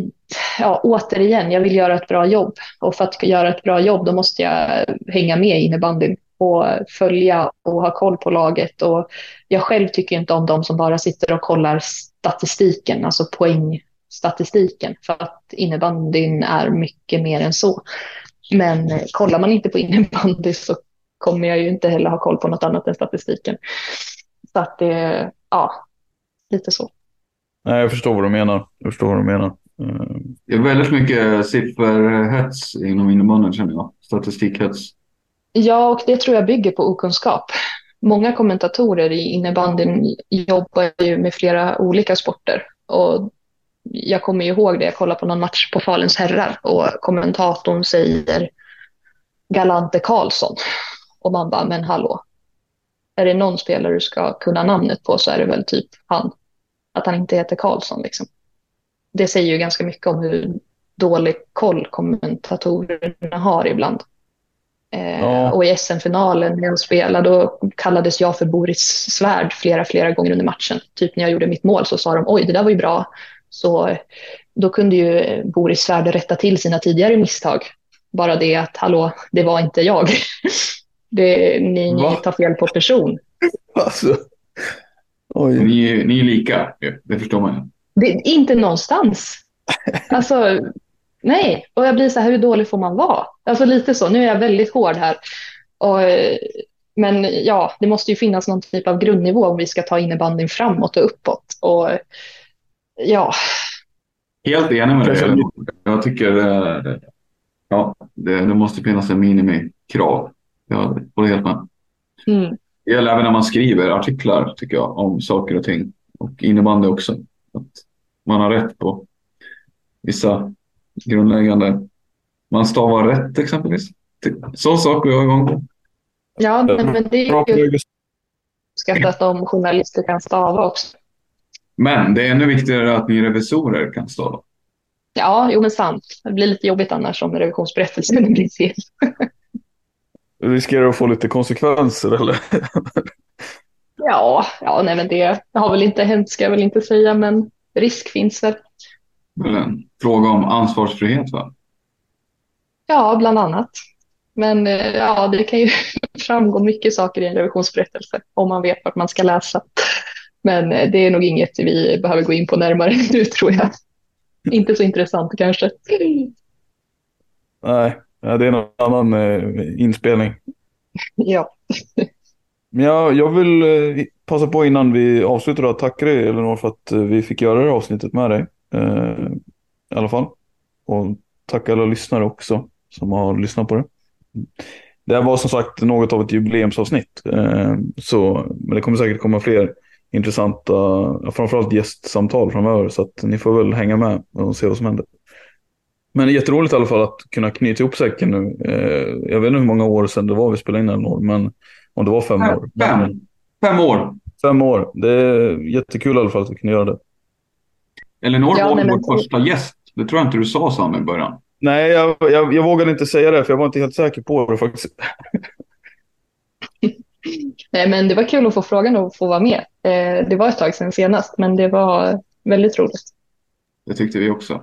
ja, återigen, jag vill göra ett bra jobb och för att göra ett bra jobb då måste jag hänga med innebandyn och följa och ha koll på laget. Och jag själv tycker inte om de som bara sitter och kollar statistiken, alltså poängstatistiken, för att innebandyn är mycket mer än så. Men eh, kollar man inte på innebandy så kommer jag ju inte heller ha koll på något annat än statistiken. Så att det, ja, lite så. Nej, jag förstår vad du menar. Jag förstår vad du menar. Det är väldigt mycket sifferhets inom innebandyn känner jag. Statistikhets. Ja, och det tror jag bygger på okunskap. Många kommentatorer i innebandyn jobbar ju med flera olika sporter. Och jag kommer ihåg det, jag kollade på någon match på Faluns herrar och kommentatorn säger Galante Karlsson. Och man bara, men hallå. Är det någon spelare du ska kunna namnet på så är det väl typ han. Att han inte heter Karlsson liksom. Det säger ju ganska mycket om hur dålig koll kommentatorerna har ibland. Eh, ja. Och i SM-finalen när jag spelade då kallades jag för Boris Svärd flera, flera gånger under matchen. Typ när jag gjorde mitt mål så sa de oj, det där var ju bra. Så då kunde ju Boris Svärd rätta till sina tidigare misstag. Bara det att hallå, det var inte jag. *laughs* Det, ni, ni tar fel på person. Alltså. Ni, ni är lika, det förstår man. Det, inte någonstans. Alltså, Nej, och jag blir så här, hur dålig får man vara? Alltså lite så, nu är jag väldigt hård här. Och, men ja, det måste ju finnas någon typ av grundnivå om vi ska ta innebandyn framåt och uppåt. Och ja. Helt enig med dig. Jag tycker ja, det, det måste finnas en minimikrav. Jag håller helt med. Mm. Det gäller även när man skriver artiklar tycker jag om saker och ting. Och innebandy också. Att man har rätt på vissa grundläggande. Man stavar rätt exempelvis. Så saker jag igång på. Ja, men det är ju uppskattat om journalister kan stava också. Men det är ännu viktigare att ni revisorer kan stava. Ja, jo men sant. Det blir lite jobbigt annars om revisionsberättelsen *laughs* blir fel. Riskerar att få lite konsekvenser eller? *laughs* ja, ja nej, men det har väl inte hänt ska jag väl inte säga, men risk finns väl väl en fråga om ansvarsfrihet va? Ja, bland annat. Men eh, ja, det kan ju *laughs* framgå mycket saker i en revisionsberättelse om man vet vart man ska läsa. Men eh, det är nog inget vi behöver gå in på närmare *laughs* nu tror jag. Inte så intressant kanske. Nej, det är en annan eh, inspelning. *laughs* Ja. Men jag, jag vill passa på innan vi avslutar att tacka dig Elinor för att vi fick göra det här avsnittet med dig. Eh, I alla fall. Och tacka alla lyssnare också som har lyssnat på det. Det här var som sagt något av ett jubileumsavsnitt. Eh, så, men det kommer säkert komma fler intressanta, framförallt gästsamtal framöver. Så att ni får väl hänga med och se vad som händer. Men det är jätteroligt i alla fall att kunna knyta ihop säcken nu. Eh, jag vet inte hur många år sedan det var vi spelade in den år, men om det var fem år. Fem, fem år. Fem år. Det är jättekul i alla fall att vi kunna göra det. Elinor ja, var nej, vår första gäst. Det tror jag inte du sa Sam i början. Nej, jag, jag, jag vågade inte säga det för jag var inte helt säker på det faktiskt. *laughs* Nej, men det var kul att få frågan och få vara med. Eh, det var ett tag sedan senast, men det var väldigt roligt. Det tyckte vi också.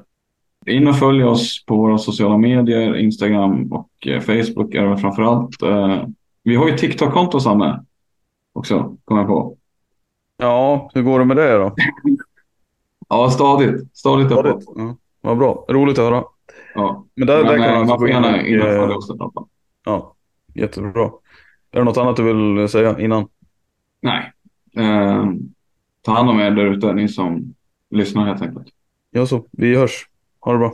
In och följ oss på våra sociala medier, Instagram och eh, Facebook är det framför allt. Eh, vi har ju TikTok-konto Samme också, kom jag på. Ja, hur går det med det då? *laughs* Ja, stadigt. Stadigt uppåt. Ja, vad bra. Roligt att höra. Ja. Men där, där Men, kan eh, man, man får gärna in och eh, följa oss. i alla fall. Ja, jättebra. Är det något annat du vill säga innan? Nej. Eh, ta hand om er där ute, ni som lyssnar helt enkelt. Ja, så. Vi hörs. Ha det bra.